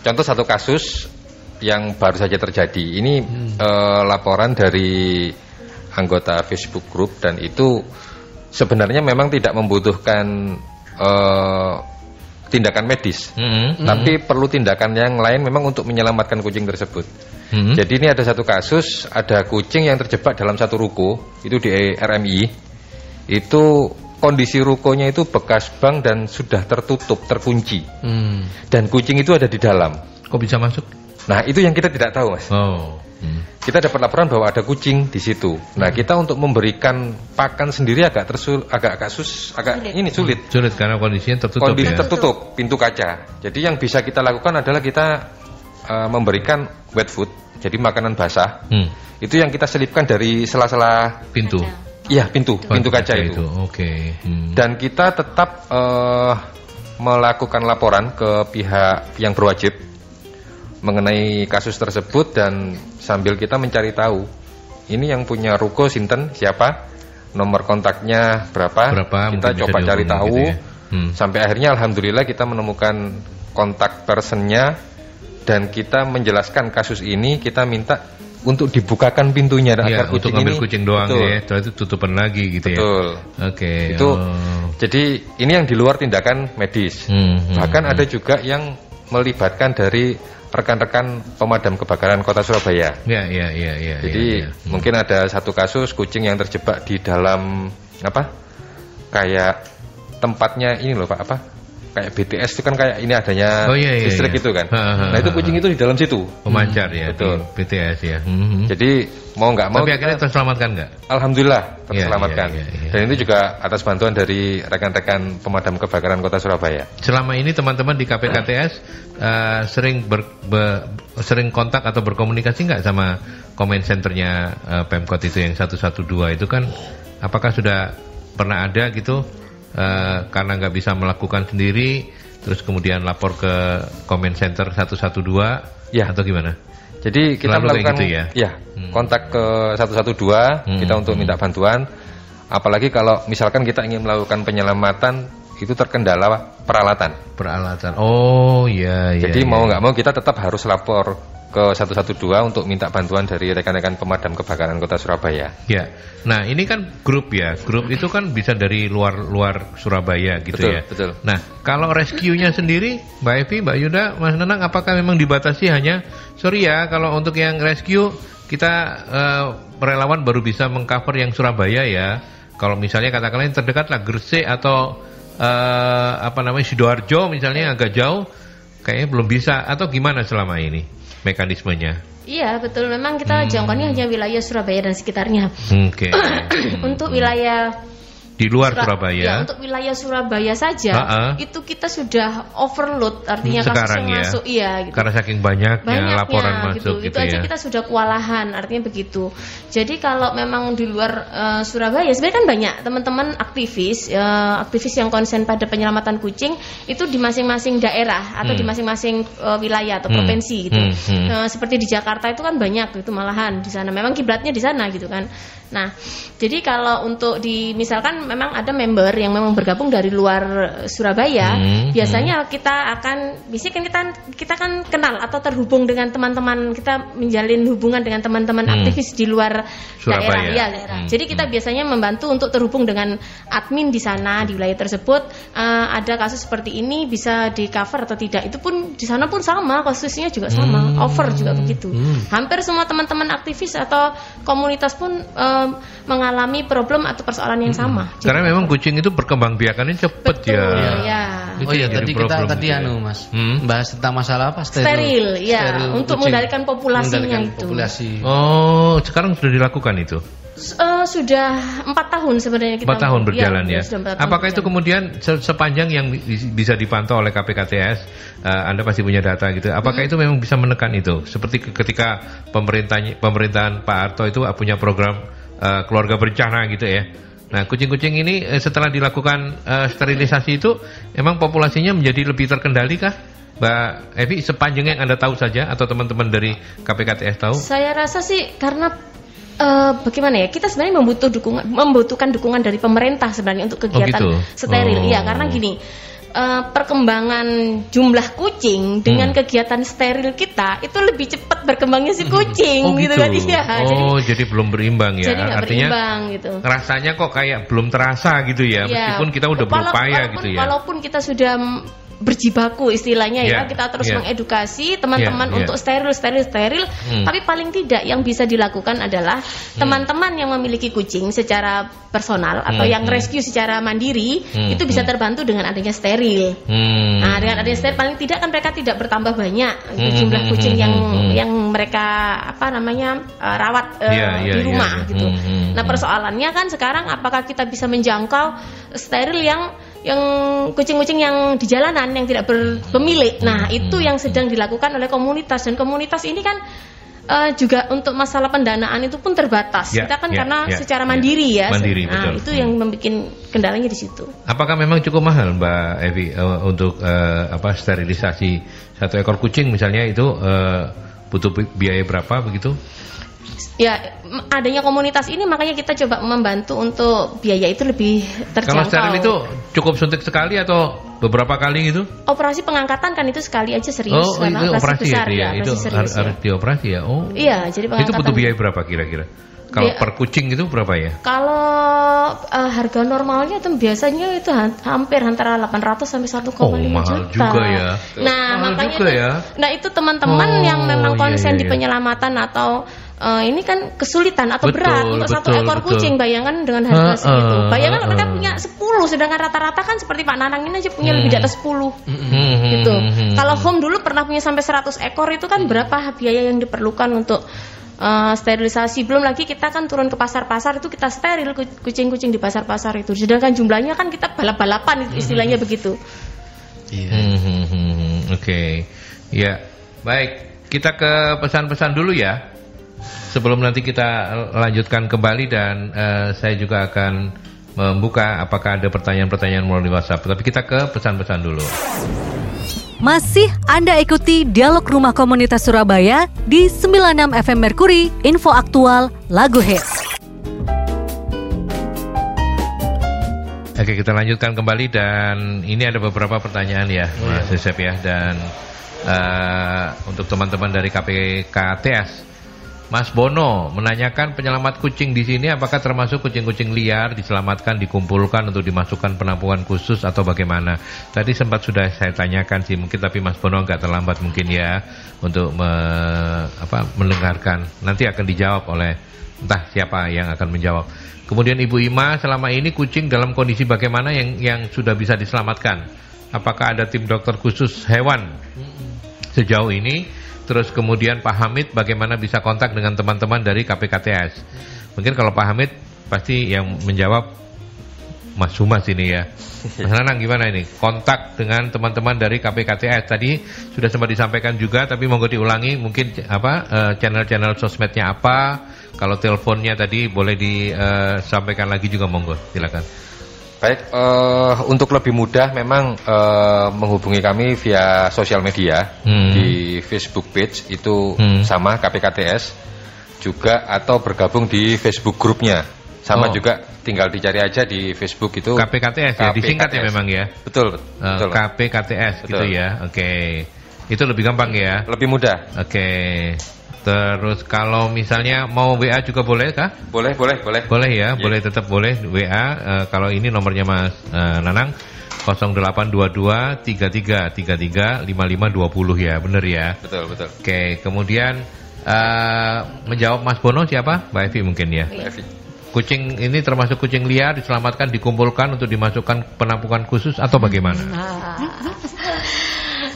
contoh satu kasus yang baru saja terjadi. Ini eh, laporan dari anggota Facebook group dan itu sebenarnya memang tidak membutuhkan eh, tindakan medis. Mm-mm. Tapi perlu tindakan yang lain memang untuk menyelamatkan kucing tersebut. Mm-mm. Jadi ini ada satu kasus, ada kucing yang terjebak dalam satu ruko, itu di RMI. Itu kondisi rukonya itu bekas bank dan sudah tertutup, terkunci. Hmm. Dan kucing itu ada di dalam. Kok bisa masuk? Nah, itu yang kita tidak tahu, Mas. Oh. Hmm. Kita dapat laporan bahwa ada kucing di situ. Nah, kita untuk memberikan pakan sendiri agak tersul agak agak sus agak Sulit. ini sulit. Sulit karena kondisinya tertutup Kondisi ya. tertutup, pintu kaca. Jadi yang bisa kita lakukan adalah kita eh, memberikan wet food, jadi makanan basah. Hmm. Itu yang kita selipkan dari sela-sela Pintu. Iya, pintu, pintu kaca itu. Oke. Hmm. Dan kita tetap eh, melakukan laporan ke pihak yang berwajib mengenai kasus tersebut dan sambil kita mencari tahu ini yang punya ruko Sinten siapa, nomor kontaknya berapa, Berapa, kita coba cari tahu gitu ya. Hmm. sampai akhirnya alhamdulillah kita menemukan kontak personnya dan kita menjelaskan kasus ini kita minta untuk dibukakan pintunya Ya, agar untuk kucing ngambil ini kucing doang Betul. ya. Setelah itu tutupan lagi gitu ya. Betul. Oke. Itu oh. jadi ini yang di luar tindakan medis. Hmm, hmm, Bahkan hmm. ada juga yang melibatkan dari rekan-rekan pemadam kebakaran Kota Surabaya. Ya, ya, ya, ya. Jadi ya, ya. mungkin ada satu kasus kucing yang terjebak di dalam apa? Kayak tempatnya ini loh Pak apa? Kayak BTS itu kan kayak ini adanya Oh, iya, iya, listrik iya. itu kan. Ha, ha, Nah itu kucing itu di dalam situ. pemancar ya, betul. BTS ya. Hmm. Jadi mau nggak mau Tapi kita- akhirnya terselamatkan nggak? Alhamdulillah Iya, terselamatkan. iya, iya, iya. Dan itu juga atas bantuan dari rekan-rekan pemadam kebakaran Kota Surabaya. Selama ini teman-teman di KPKTS eh, sering ber, be- sering kontak atau berkomunikasi nggak sama comment centernya eh, Pemkot itu yang 112 itu kan apakah sudah pernah ada gitu eh, karena nggak bisa melakukan sendiri terus kemudian lapor ke comment center 112 Ya. atau gimana? Jadi kita Selalu melakukan gitu ya? Hmm. kontak ke 112 Hmm, kita untuk hmm. minta bantuan. Apalagi kalau misalkan kita ingin melakukan penyelamatan itu terkendala peralatan. Peralatan. Oh iya iya. Jadi iya. mau nggak mau kita tetap harus lapor ke 112 untuk minta bantuan dari rekan-rekan pemadam kebakaran Kota Surabaya. Ya, nah ini kan grup ya, grup itu kan bisa dari luar-luar Surabaya gitu Betul, ya. betul. Nah, kalau rescue-nya sendiri, Mbak Evi, Mbak Yuda, Mas Nenang, apakah memang dibatasi hanya, sorry ya, kalau untuk yang rescue kita eh, relawan baru bisa mengcover yang Surabaya ya. Kalau misalnya katakanlah yang terdekat lah Gresik atau eh, apa namanya Sidoarjo misalnya agak jauh, kayaknya belum bisa atau gimana selama ini mekanismenya? Iya betul memang kita jangkauannya hanya wilayah Surabaya dan sekitarnya. Oke. Untuk wilayah Di luar Sura- Surabaya. ya, untuk wilayah Surabaya saja Ha-ha. itu kita sudah overload artinya kasus Sekarang yang ya. masuk iya gitu. Karena saking banyaknya, banyaknya laporan gitu. masuk itu gitu, aja ya. kita sudah kewalahan artinya begitu jadi kalau memang di luar eh, Surabaya sebenarnya kan banyak teman-teman aktivis eh, aktivis yang konsen pada penyelamatan kucing itu di masing-masing daerah atau Hmm. di masing-masing eh, wilayah atau Hmm. provinsi gitu Hmm, hmm. Eh, seperti di Jakarta itu kan banyak itu malahan di sana memang kiblatnya di sana gitu kan nah jadi kalau untuk di misalkan memang ada member yang memang bergabung dari luar Surabaya Hmm, biasanya kita akan bisa kan kita kita kan kenal atau terhubung dengan teman-teman kita menjalin hubungan dengan teman-teman Hmm. aktivis di luar Surabaya. daerah ya daerah. Hmm, Jadi kita biasanya membantu untuk terhubung dengan admin di sana di wilayah tersebut Eh, ada kasus seperti ini bisa di cover atau tidak itu pun di sana pun sama kasusnya juga sama Hmm. over juga begitu. Hampir semua teman-teman aktivis atau komunitas pun eh, mengalami problem atau persoalan yang sama. Karena memang kucing itu perkembang biakannya cepet Betul, ya. ya. Oh iya tadi kita problem tadi gitu ya. anu Mas, Hmm. bahas tentang masalah apa? Steril, ya, Steril untuk kucing. mengendalikan populasinya Mengendalikan itu. Populasi. Oh, sekarang sudah dilakukan itu. Eh, sudah empat tahun sebenarnya kita Empat tahun berjalan Iya, ya. sudah empat tahun Apakah itu berjalan. kemudian se- sepanjang yang bi- bisa dipantau oleh KPKTS, eh, Anda pasti punya data gitu. Apakah Hmm. itu memang bisa menekan itu? Seperti ke- ketika pemerintah pemerintahan Pak Harto itu punya program eh, keluarga berencana gitu ya. Nah, kucing-kucing ini eh, setelah dilakukan eh, sterilisasi itu, emang populasinya menjadi lebih terkendali kah? Mbak Evi, sepanjang yang Anda tahu saja atau teman-teman dari KPKTS tahu? Saya rasa sih karena eh, bagaimana ya kita sebenarnya membutuh dukungan membutuhkan dukungan dari pemerintah sebenarnya untuk kegiatan gitu? steril Oh. ya karena gini eh, perkembangan jumlah kucing dengan Hmm. kegiatan steril kita itu lebih cepat berkembangnya si kucing Oh gitu gitu. kan iya jadi oh, jadi belum berimbang ya. jadi Artinya berimbang gitu rasanya kok kayak belum terasa gitu ya, Iya. meskipun kita udah Wala- berupaya walaupun- gitu ya. Walaupun kita sudah berjibaku istilahnya Iya, ya, kita terus iya. mengedukasi teman-teman iya. untuk steril, steril, steril. Hmm. Tapi paling tidak yang bisa dilakukan adalah teman-teman yang memiliki kucing secara personal atau Hmm, yang hmm. rescue secara mandiri Hmm, itu bisa hmm. terbantu dengan adanya steril. Hmm. Nah, dengan adanya steril paling tidak kan mereka tidak bertambah banyak Hmm, jumlah hmm, kucing hmm, yang hmm, hmm. yang mereka apa namanya eh, rawat eh, Iya, iya, di iya, rumah iya. gitu. Hmm, hmm, Nah, hmm. persoalannya kan sekarang apakah kita bisa menjangkau steril yang yang kucing-kucing yang di jalanan yang tidak berpemilik. Nah, itu yang sedang dilakukan oleh komunitas dan komunitas ini kan eh, juga untuk masalah pendanaan itu pun terbatas. Ya, kita kan ya, karena ya, secara ya. mandiri ya. Mandiri, nah, betul. itu Hmm. yang membuat kendalanya di situ. Apakah memang cukup mahal Mbak Evi eh, untuk eh, apa sterilisasi satu ekor kucing misalnya itu eh, butuh bi- biaya berapa begitu? Ya, adanya komunitas ini makanya kita coba membantu untuk biaya itu lebih Kalau terjangkau. steril itu cukup suntik sekali atau beberapa kali gitu? operasi pengangkatan kan itu sekali aja serius oh, itu operasi besar ya, ya, itu operasi serius harus, ya. harus dioperasi ya. Oh. Iya, jadi Itu pengangkatan. butuh biaya berapa kira-kira? Kalau per kucing itu berapa ya? Kalau eh, harga normalnya itu biasanya itu ha- hampir antara 800 sampai 1,5 Oh, mahal juta. juga ya. Nah, Mahal makanya juga itu- ya. nah itu teman-teman Oh, yang memang iya, konsen iya, di iya. penyelamatan atau eh, ini kan kesulitan atau Betul, berat untuk satu betul, ekor betul. kucing bayangkan dengan harga Ha, segitu. ha, Bayangkan ha, mereka punya 10 sedangkan rata-rata kan seperti Pak Nanang ini aja punya lebih di atas 10 Hmm, gitu. hmm, hmm, Kalau hmm. home dulu pernah punya sampai 100 ekor itu kan berapa biaya yang diperlukan untuk uh, sterilisasi. Belum lagi kita kan turun ke pasar-pasar itu kita steril ku- kucing-kucing di pasar-pasar itu. Sedangkan jumlahnya kan kita balap-balapan itu istilahnya begitu. Iya. Hmm, hmm, hmm, hmm. Oke, ya baik. Kita ke pesan-pesan dulu ya. Sebelum nanti kita lanjutkan kembali dan eh, saya juga akan membuka apakah ada pertanyaan-pertanyaan melalui WhatsApp. Tapi kita ke pesan-pesan dulu. Masih Anda ikuti Dialog Rumah Komunitas Surabaya di 96 FM Merkuri, info aktual, lagu hits. Oke, kita lanjutkan kembali dan ini ada beberapa pertanyaan ya, Mas Yosep ya dan eh, untuk teman-teman dari KPKTS. Mas Bono menanyakan penyelamat kucing di sini apakah termasuk kucing-kucing liar diselamatkan dikumpulkan untuk dimasukkan penampungan khusus atau bagaimana? Tadi sempat sudah saya tanyakan sih mungkin tapi Mas Bono nggak terlambat mungkin ya untuk me- apa, mendengarkan. Nanti akan dijawab oleh entah siapa yang akan menjawab. Kemudian Ibu Ima selama ini kucing dalam kondisi bagaimana yang yang sudah bisa diselamatkan? Apakah ada tim dokter khusus hewan sejauh ini? Terus kemudian Pak Hamid bagaimana bisa kontak dengan teman-teman dari KPKTS? Mungkin kalau Pak Hamid pasti yang menjawab Mas Sumas ini ya. Mas Nanang gimana ini? Kontak dengan teman-teman dari KPKTS tadi sudah sempat disampaikan juga tapi monggo diulangi mungkin apa eh, channel-channel sosmednya apa? Kalau teleponnya tadi boleh disampaikan lagi juga monggo, silakan. Baik, eh, untuk lebih mudah memang eh, menghubungi kami via sosial media Hmm. di Facebook page itu Hmm. sama KPKTS juga atau bergabung di Facebook grupnya sama Oh. juga tinggal dicari aja di Facebook itu KPKTS ya, disingkat ya KPKTS. memang ya. Betul, Eh, betul. KPKTS gitu Betul. ya. Oke. Itu lebih gampang ya. Lebih mudah. Oke. Terus kalau misalnya mau WA juga boleh kah? Boleh, boleh, boleh. Boleh ya, Iya. boleh tetap boleh WA. Eh, kalau ini nomornya Mas eh, Nanang 0822 33 33 5520 ya, bener ya. Betul, betul. Oke, kemudian eh, menjawab Mas Bono siapa? Mbak Evi mungkin ya. Evi. kucing ini termasuk kucing liar diselamatkan dikumpulkan untuk dimasukkan penampungan khusus atau bagaimana?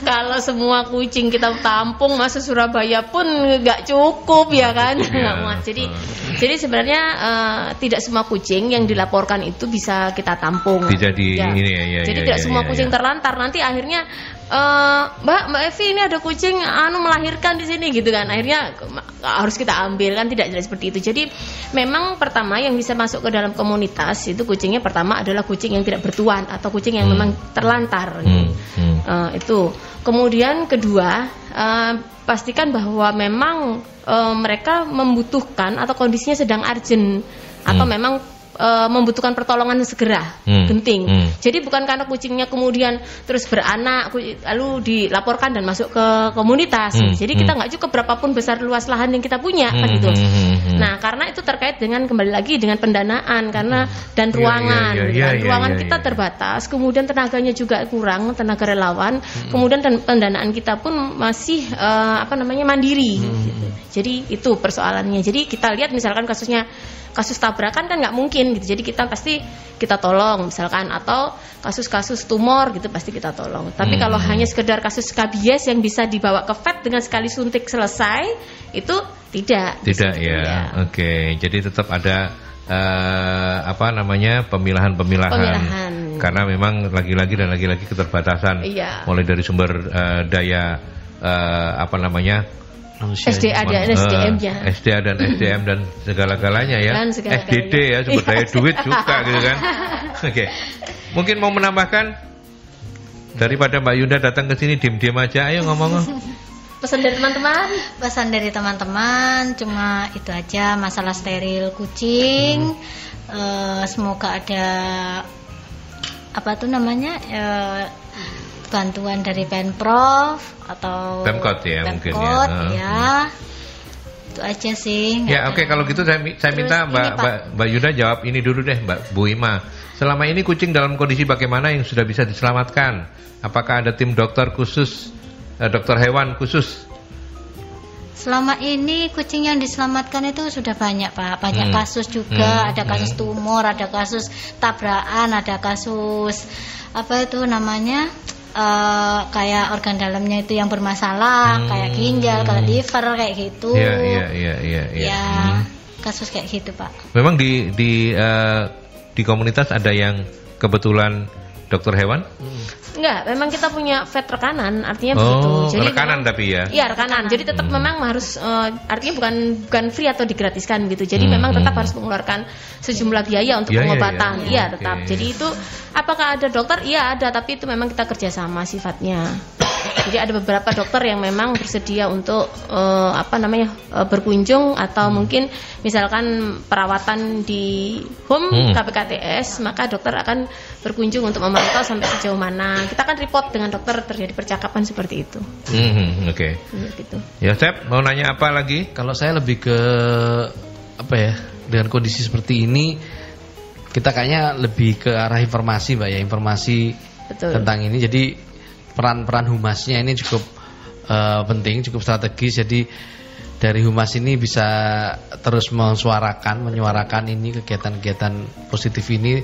Kalau semua kucing kita tampung masuk Surabaya pun nggak cukup ya kan? nggak muat jadi jadi sebenarnya eh, tidak semua kucing yang dilaporkan itu bisa kita tampung. Bisa di ini ya, ya, jadi ya, tidak ya, semua ya, kucing ya. terlantar. Nanti akhirnya eh, Mbak Mbak Evi ini ada kucing anu melahirkan di sini gitu kan akhirnya harus kita ambil kan tidak jelas seperti itu jadi memang pertama yang bisa masuk ke dalam komunitas itu kucingnya pertama adalah kucing yang tidak bertuan atau kucing yang Hmm. memang terlantar Hmm, hmm. Eh, itu. Kemudian kedua, eh, pastikan bahwa memang eh, mereka membutuhkan atau kondisinya sedang urgent atau Hmm. memang eh, membutuhkan pertolongan segera, Hmm, genting. hmm. Jadi bukan karena kucingnya kemudian terus beranak lalu dilaporkan dan masuk ke komunitas. Hmm, Jadi kita hmm. nggak cukup berapapun besar luas lahan yang kita punya kan Hmm, gitu. hmm, hmm, hmm. Nah, karena itu terkait dengan kembali lagi dengan pendanaan karena dan Iya, ruangan. iya, iya, gitu iya, kan. iya, ruangan iya, kita iya. terbatas, kemudian tenaganya juga kurang, tenaga relawan, kemudian dan pendanaan kita pun masih eh, apa namanya mandiri. gitu. Jadi itu persoalannya. Jadi kita lihat misalkan kasusnya kasus tabrakan kan nggak mungkin gitu. Jadi kita pasti kita tolong misalkan atau kasus-kasus tumor gitu pasti kita tolong. Tapi Hmm. kalau hanya sekedar kasus skabies yang bisa dibawa ke vet dengan sekali suntik selesai itu tidak. Tidak ya. Iya. Oke, jadi tetap ada eh, apa namanya pemilahan-pemilahan. Pemilahan. Karena memang lagi-lagi dan lagi-lagi keterbatasan. Iya. Mulai dari sumber eh, daya eh, apa namanya Manusia. SDA dan Eh, SDM-nya. SDA dan SDM dan segala-galanya ya. Dan segala-galanya. SDD ya sumber daya Iya. duit juga gitu kan. Oke. Mungkin mau menambahkan daripada Mbak Yunda datang ke sini diem-diem aja ayo ngomong. Pesan dari teman-teman. Pesan dari teman-teman cuma itu aja masalah steril kucing. Eh, semoga ada apa tuh namanya eh, bantuan dari pemprov atau Pemkot ya, mungkin ya. Pemkot, ya. Itu aja sih. Ya oke kalau gitu saya, saya Terus minta Mbak. Mbak Mbak Yuda jawab ini dulu deh Mbak Bu Ima. Selama ini kucing dalam kondisi bagaimana yang sudah bisa diselamatkan? Apakah ada tim dokter khusus, eh, dokter hewan khusus? Selama ini kucing yang diselamatkan itu sudah banyak pak, banyak Hmm. kasus juga, Hmm, ada kasus hmm. tumor, ada kasus tabrakan, ada kasus apa itu namanya eh, kayak organ dalamnya itu yang bermasalah, Hmm. kayak ginjal, kayak liver, kayak gitu. Iya iya iya iya. iya. Ya, Hmm. kasus kayak gitu pak. Memang di di eh, di komunitas ada yang kebetulan dokter hewan? Enggak, memang kita punya vet rekanan, artinya Oh, begitu. rekanan memang- tapi ya. Iya rekanan. Jadi tetap Hmm. memang harus eh, artinya bukan bukan free atau digratiskan gitu. Jadi Hmm, memang tetap hmm. harus mengeluarkan sejumlah biaya untuk iya, pengobatan. iya. Iya Oke. tetap. Jadi itu apakah ada dokter? Iya ada, tapi itu memang kita kerjasama sifatnya. Jadi ada beberapa dokter yang memang bersedia untuk eh, apa namanya eh, berkunjung atau Hmm. mungkin misalkan perawatan di home Hmm. KPKTS, maka dokter akan berkunjung untuk memantau sampai sejauh mana. Kita akan report dengan dokter terjadi percakapan seperti itu. Hmm, Oke. Iya, gitu. Ya Sep, mau nanya apa lagi? Kalau saya lebih ke apa ya dengan kondisi seperti ini kita kayaknya lebih ke arah informasi mbak ya informasi Betul. tentang ini jadi peran-peran humasnya ini cukup eh, penting cukup strategis. Jadi dari humas ini bisa terus mensuarakan menyuarakan ini kegiatan-kegiatan positif ini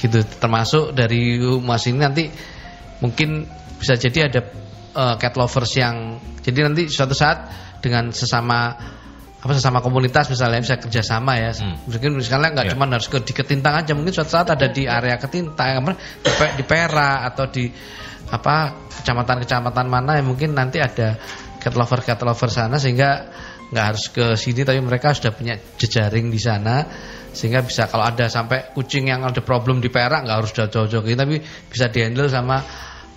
gitu. Termasuk dari humas ini nanti mungkin bisa jadi ada eh, cat lovers yang jadi nanti suatu saat dengan sesama apa sesama komunitas misalnya bisa kerjasama ya Hmm. mungkin misalnya nggak Ya. cuma harus ke di Ketintang aja mungkin suatu saat ada di area Ketintang apa, di, di Pera atau di apa kecamatan-kecamatan mana yang mungkin nanti ada cat lover cat lover sana sehingga nggak harus ke sini tapi mereka sudah punya jejaring di sana sehingga bisa kalau ada sampai kucing yang ada problem di Perak nggak harus jauh-jauh tapi bisa dihandle sama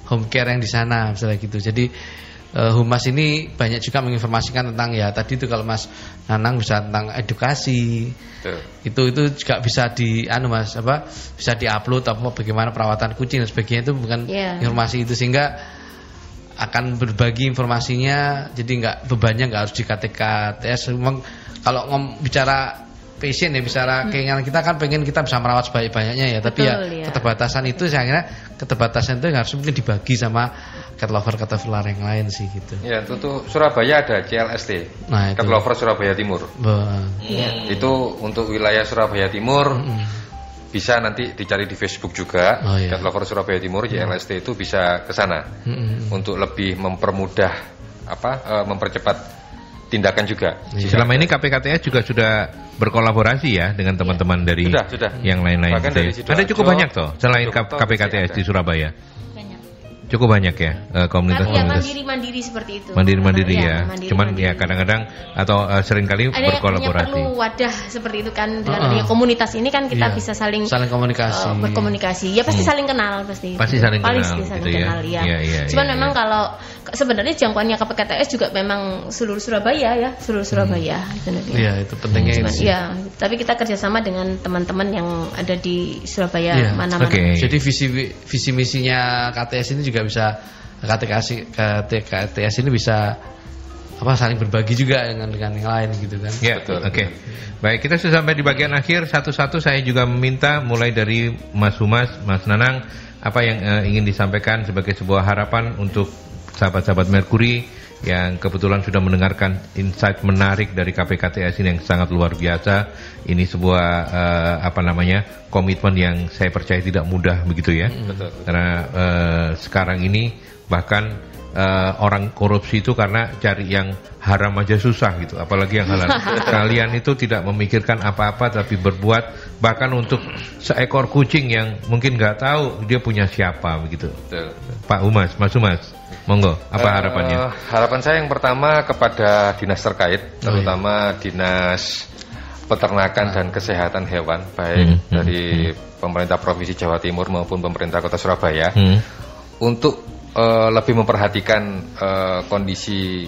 home care yang di sana misalnya gitu jadi eh, humas ini banyak juga menginformasikan tentang ya tadi itu kalau Mas Nanang bisa tentang edukasi Tuh. itu itu juga bisa di anu mas apa bisa diupload apa bagaimana perawatan kucing dan sebagainya itu bukan Iya. informasi itu sehingga akan berbagi informasinya jadi nggak bebannya nggak harus di KTKTS memang kalau ngom bicara passion ya bicara keinginan kita kan pengen kita bisa merawat sebanyak banyaknya ya tapi ya Betul, ya. keterbatasan itu saya kira keterbatasan itu harus mungkin dibagi sama cat lover cat lover yang lain sih gitu. Ya, itu tuh Surabaya ada CLST. Nah, itu. Cat Lover Surabaya Timur. Be- Itu untuk wilayah Surabaya Timur bisa nanti dicari di Facebook juga. Oh, iya. Cat Lover Surabaya Timur CLST itu bisa ke sana Mm-mm. untuk lebih mempermudah apa eh, mempercepat tindakan juga. Selama ini KPKTS juga sudah berkolaborasi ya dengan teman-teman dari Sudah, sudah. yang lain-lain. Gitu dari ya. Ada cukup banyak toh selain Purwokerto K- KPKTS masih di. Surabaya. Cukup banyak ya eh, Kan komunitas-komunitas. mandiri mandiri seperti itu. Mandiri-mandiri Iya, ya. mandiri- Cuman mandiri. ya kadang-kadang atau eh, sering kali ada berkolaborasi. perlu wadah seperti itu kan dengan Uh-uh. adanya komunitas ini kan kita Iya. bisa saling Saling komunikasi. eh, berkomunikasi ya pasti saling kenal pasti Pasti saling Paling kenal, saling gitu ya. kenal ya, Iya, iya, cuman iya, memang iya. kalau ke- sebenarnya jangkauannya KPKTS juga memang seluruh Surabaya ya seluruh Surabaya sebenarnya Iya, itu pentingnya Cuman, itu. ya, tapi kita kerjasama dengan teman-teman yang ada di Surabaya Iya. mana-mana. Oke. Jadi visi visi misinya KTS ini juga bisa KTKS KTS ini bisa apa saling berbagi juga dengan dengan yang lain gitu kan. Ya, Betul. oke. Baik, kita sudah sampai di bagian akhir. Satu-satu saya juga meminta mulai dari Mas Humas, Mas Nanang, apa yang eh, ingin disampaikan sebagai sebuah harapan untuk sahabat-sahabat Merkuri yang kebetulan sudah mendengarkan insight menarik dari KPKTS ini yang sangat luar biasa. Ini sebuah eh, apa namanya komitmen yang saya percaya tidak mudah begitu ya. Betul. Karena eh, sekarang ini bahkan eh, orang korupsi itu karena cari yang haram aja susah gitu, apalagi yang halal. Kalian itu tidak memikirkan apa-apa tapi berbuat bahkan untuk seekor kucing yang mungkin nggak tahu dia punya siapa begitu. Betul. Pak Umas, Mas Umas, monggo, apa Eh, harapannya? harapan saya yang pertama kepada dinas terkait, Oh, iya. terutama dinas peternakan dan kesehatan hewan, baik Hmm, hmm, dari pemerintah provinsi Jawa Timur maupun pemerintah kota Surabaya, Hmm. untuk eh, lebih memperhatikan eh, kondisi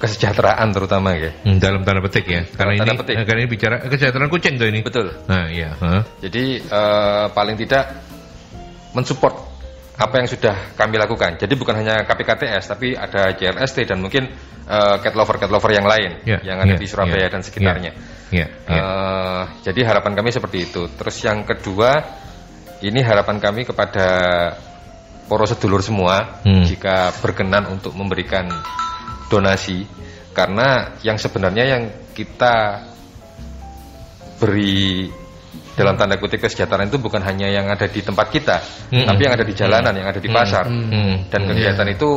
kesejahteraan terutama ya. Hmm, dalam tanda petik ya, karena tanda ini petik. karena ini bicara kesejahteraan kucing tuh ini. Betul. Nah, iya. hah? Jadi eh, paling tidak mensupport apa yang sudah kami lakukan. Jadi bukan hanya KPKTS, tapi ada JLST dan mungkin eh, cat lover cat lover yang lain Ya, yang ada ya, di Surabaya ya, dan sekitarnya. Ya, ya. Eh, jadi harapan kami seperti itu. Terus yang kedua, ini harapan kami kepada poros sedulur semua Hmm. jika berkenan untuk memberikan donasi karena yang sebenarnya yang kita beri dalam tanda kutip kesejahteraan itu bukan hanya yang ada di tempat kita, Hmm. tapi yang ada di jalanan, yang ada di pasar. Hmm. Dan Hmm. kegiatan itu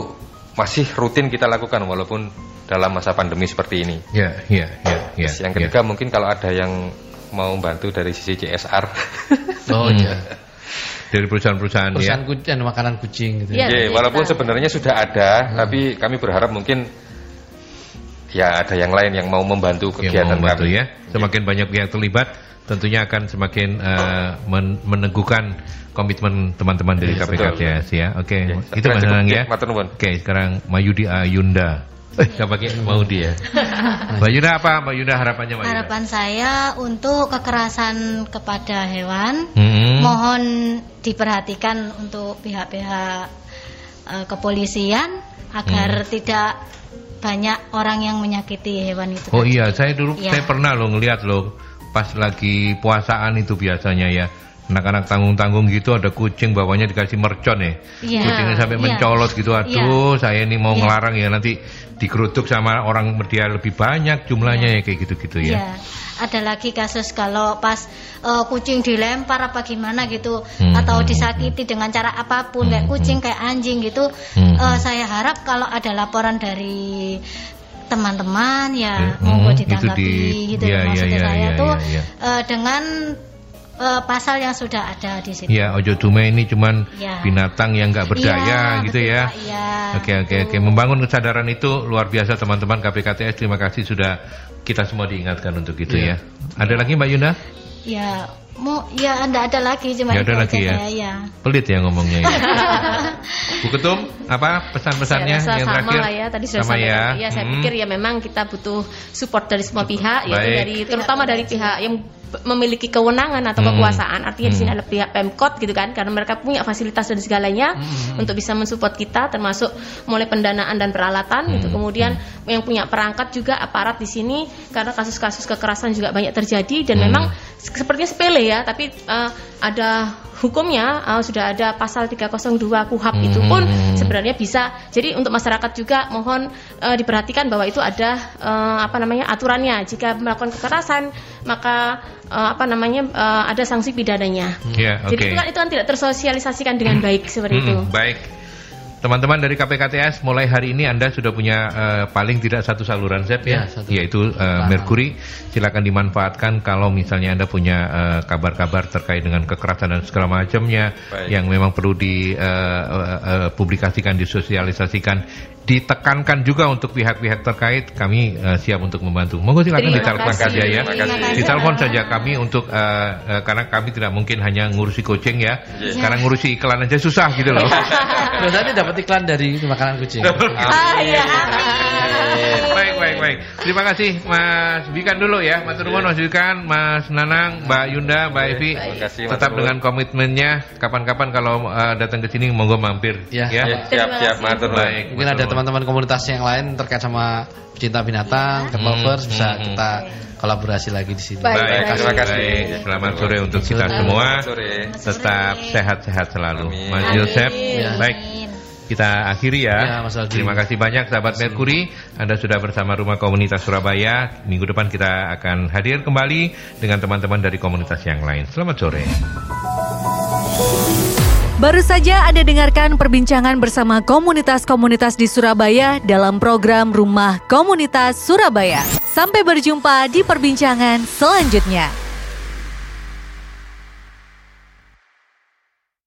masih rutin kita lakukan walaupun dalam masa pandemi seperti ini. Ya, ya, ya, ya. Terus yang ya. ketiga mungkin kalau ada yang mau bantu dari sisi CSR. Oh Hmm. iya. Dari perusahaan-perusahaan ya. Perusahaan kucing makanan kucing gitu. Iya. Ye, jadi walaupun kita- sebenarnya sudah ada, tapi kami berharap mungkin ya ada yang lain yang mau membantu yang kegiatan mau membantu kami. ya. Semakin banyak pihak terlibat, tentunya akan semakin men- meneguhkan komitmen teman-teman dari Iya, KPKTS ya. Oke, Ya, itu Mas. Nanang Ya, ya. Oke, sekarang Mayudi Ayunda. Eh, pakai Maudi ya. Mbak Yunda apa? Mbak Yunda harapannya Mbak? Harapan saya untuk kekerasan kepada hewan Hmm. mohon diperhatikan untuk pihak-pihak eh, kepolisian agar tidak banyak orang yang menyakiti hewan itu. Oh iya, saya dulu Iya. saya pernah loh ngelihat loh pas lagi puasaan itu biasanya ya. Anak-anak tanggung-tanggung gitu ada kucing bawahnya dikasih mercon ya. Iya. Kucingnya sampai Iya. mencolot gitu. Aduh, saya ini mau Iya. ngelarang ya nanti digeruduk sama orang dia lebih banyak jumlahnya ya kayak gitu-gitu ya. Iya. Ada lagi kasus kalau pas eh, kucing dilempar apa gimana gitu Hmm, atau hmm, disakiti dengan cara apa pun kayak Hmm, kucing kayak anjing gitu. Hmm, hmm. saya harap kalau ada laporan dari teman-teman ya Hmm, monggo itu ditanggapi di- gitu iya, iya, maksudnya iya, saya iya, tuh iya, iya. eh, dengan eh, pasal yang sudah ada di sini. Ya, ojo dume ini cuman Ya. binatang yang nggak berdaya Iya, gitu betul, ya. Iya. Oke oke oke membangun kesadaran itu luar biasa teman-teman KPKTS terima kasih sudah kita semua diingatkan untuk itu Iya. ya. Ada lagi Mbak Yunda? Ya, mau ya anda ada lagi cuma Ya, itu ada aja lagi ya. saya, ya. Pelit ya ngomongnya ya. Bu Ketum, apa pesan-pesannya Saya rasa yang sama terakhir? lah ya tadi sudah Sama sampaikan. ya. Ya, saya Hmm. pikir ya memang kita butuh support dari semua pihak yaitu Baik. dari terutama dari pihak yang memiliki kewenangan atau Hmm. kekuasaan. Artinya di sini Hmm. ada pihak Pemkot gitu kan karena mereka punya fasilitas dan segalanya Hmm. untuk bisa mensupport kita termasuk mulai pendanaan dan peralatan gitu. Hmm. Kemudian yang punya perangkat juga aparat di sini karena kasus-kasus kekerasan juga banyak terjadi dan Hmm. memang se- sepertinya sepele ya, tapi uh, ada hukumnya uh, sudah ada pasal 302 KUHAP itu pun Hmm. sebenarnya bisa. Jadi untuk masyarakat juga mohon uh, diperhatikan bahwa itu ada uh, apa namanya aturannya. Jika melakukan kekerasan maka uh, apa namanya uh, ada sanksi pidananya. Ya, oke. Jadi itu kan itu kan tidak tersosialisasikan dengan baik seperti itu. Hmm, baik. Teman-teman dari KPKTS, mulai hari ini Anda sudah punya eh, paling tidak satu saluran ZEP ya, Ya, satu. yaitu eh, Merkuri. Silakan dimanfaatkan kalau misalnya Anda punya eh, kabar-kabar terkait dengan kekerasan dan segala macamnya Baik. yang memang perlu dipublikasikan, disosialisasikan. Ditekankan juga untuk pihak-pihak terkait, kami eh, siap untuk membantu. Monggo silakan ditelepon saja ya. Ditelepon saja kami untuk eh, eh, karena kami tidak mungkin hanya ngurusi coaching ya. Iya. Sekarang ngurusi iklan aja susah gitu loh. Loh, tadi dapat iklan dari makanan kucing. Ah ya. baik, baik, baik. Terima kasih Mas Bikan dulu ya, Mas Turmon, Mas Bikan, Mas Nanang, Mbak Yunda, Mbak Evi. Terima kasih, Mas Tetap dengan komitmennya. Kapan-kapan kalau uh, datang ke sini monggo mampir. Ya. Ya, siap siap matur nuwun. Baik. Mungkin ada. Teman-teman komunitas yang lain terkait sama pecinta binatang, cat lovers Hmm, bisa hmm, kita kolaborasi lagi di sini. Baik, Baik, baik. terima kasih. baik. Selamat sore untuk kita Selamat semua. sore. Tetap sehat-sehat selalu. Amin. Mas. Yosep, Ya. baik. Kita akhiri ya. Ya. Terima kasih banyak sahabat Merkuri. Anda sudah bersama Rumah Komunitas Surabaya. Minggu depan kita akan hadir kembali dengan teman-teman dari komunitas yang lain. Selamat sore. Baru saja Anda dengarkan perbincangan bersama komunitas-komunitas di Surabaya dalam program Rumah Komunitas Surabaya. Sampai berjumpa di perbincangan selanjutnya.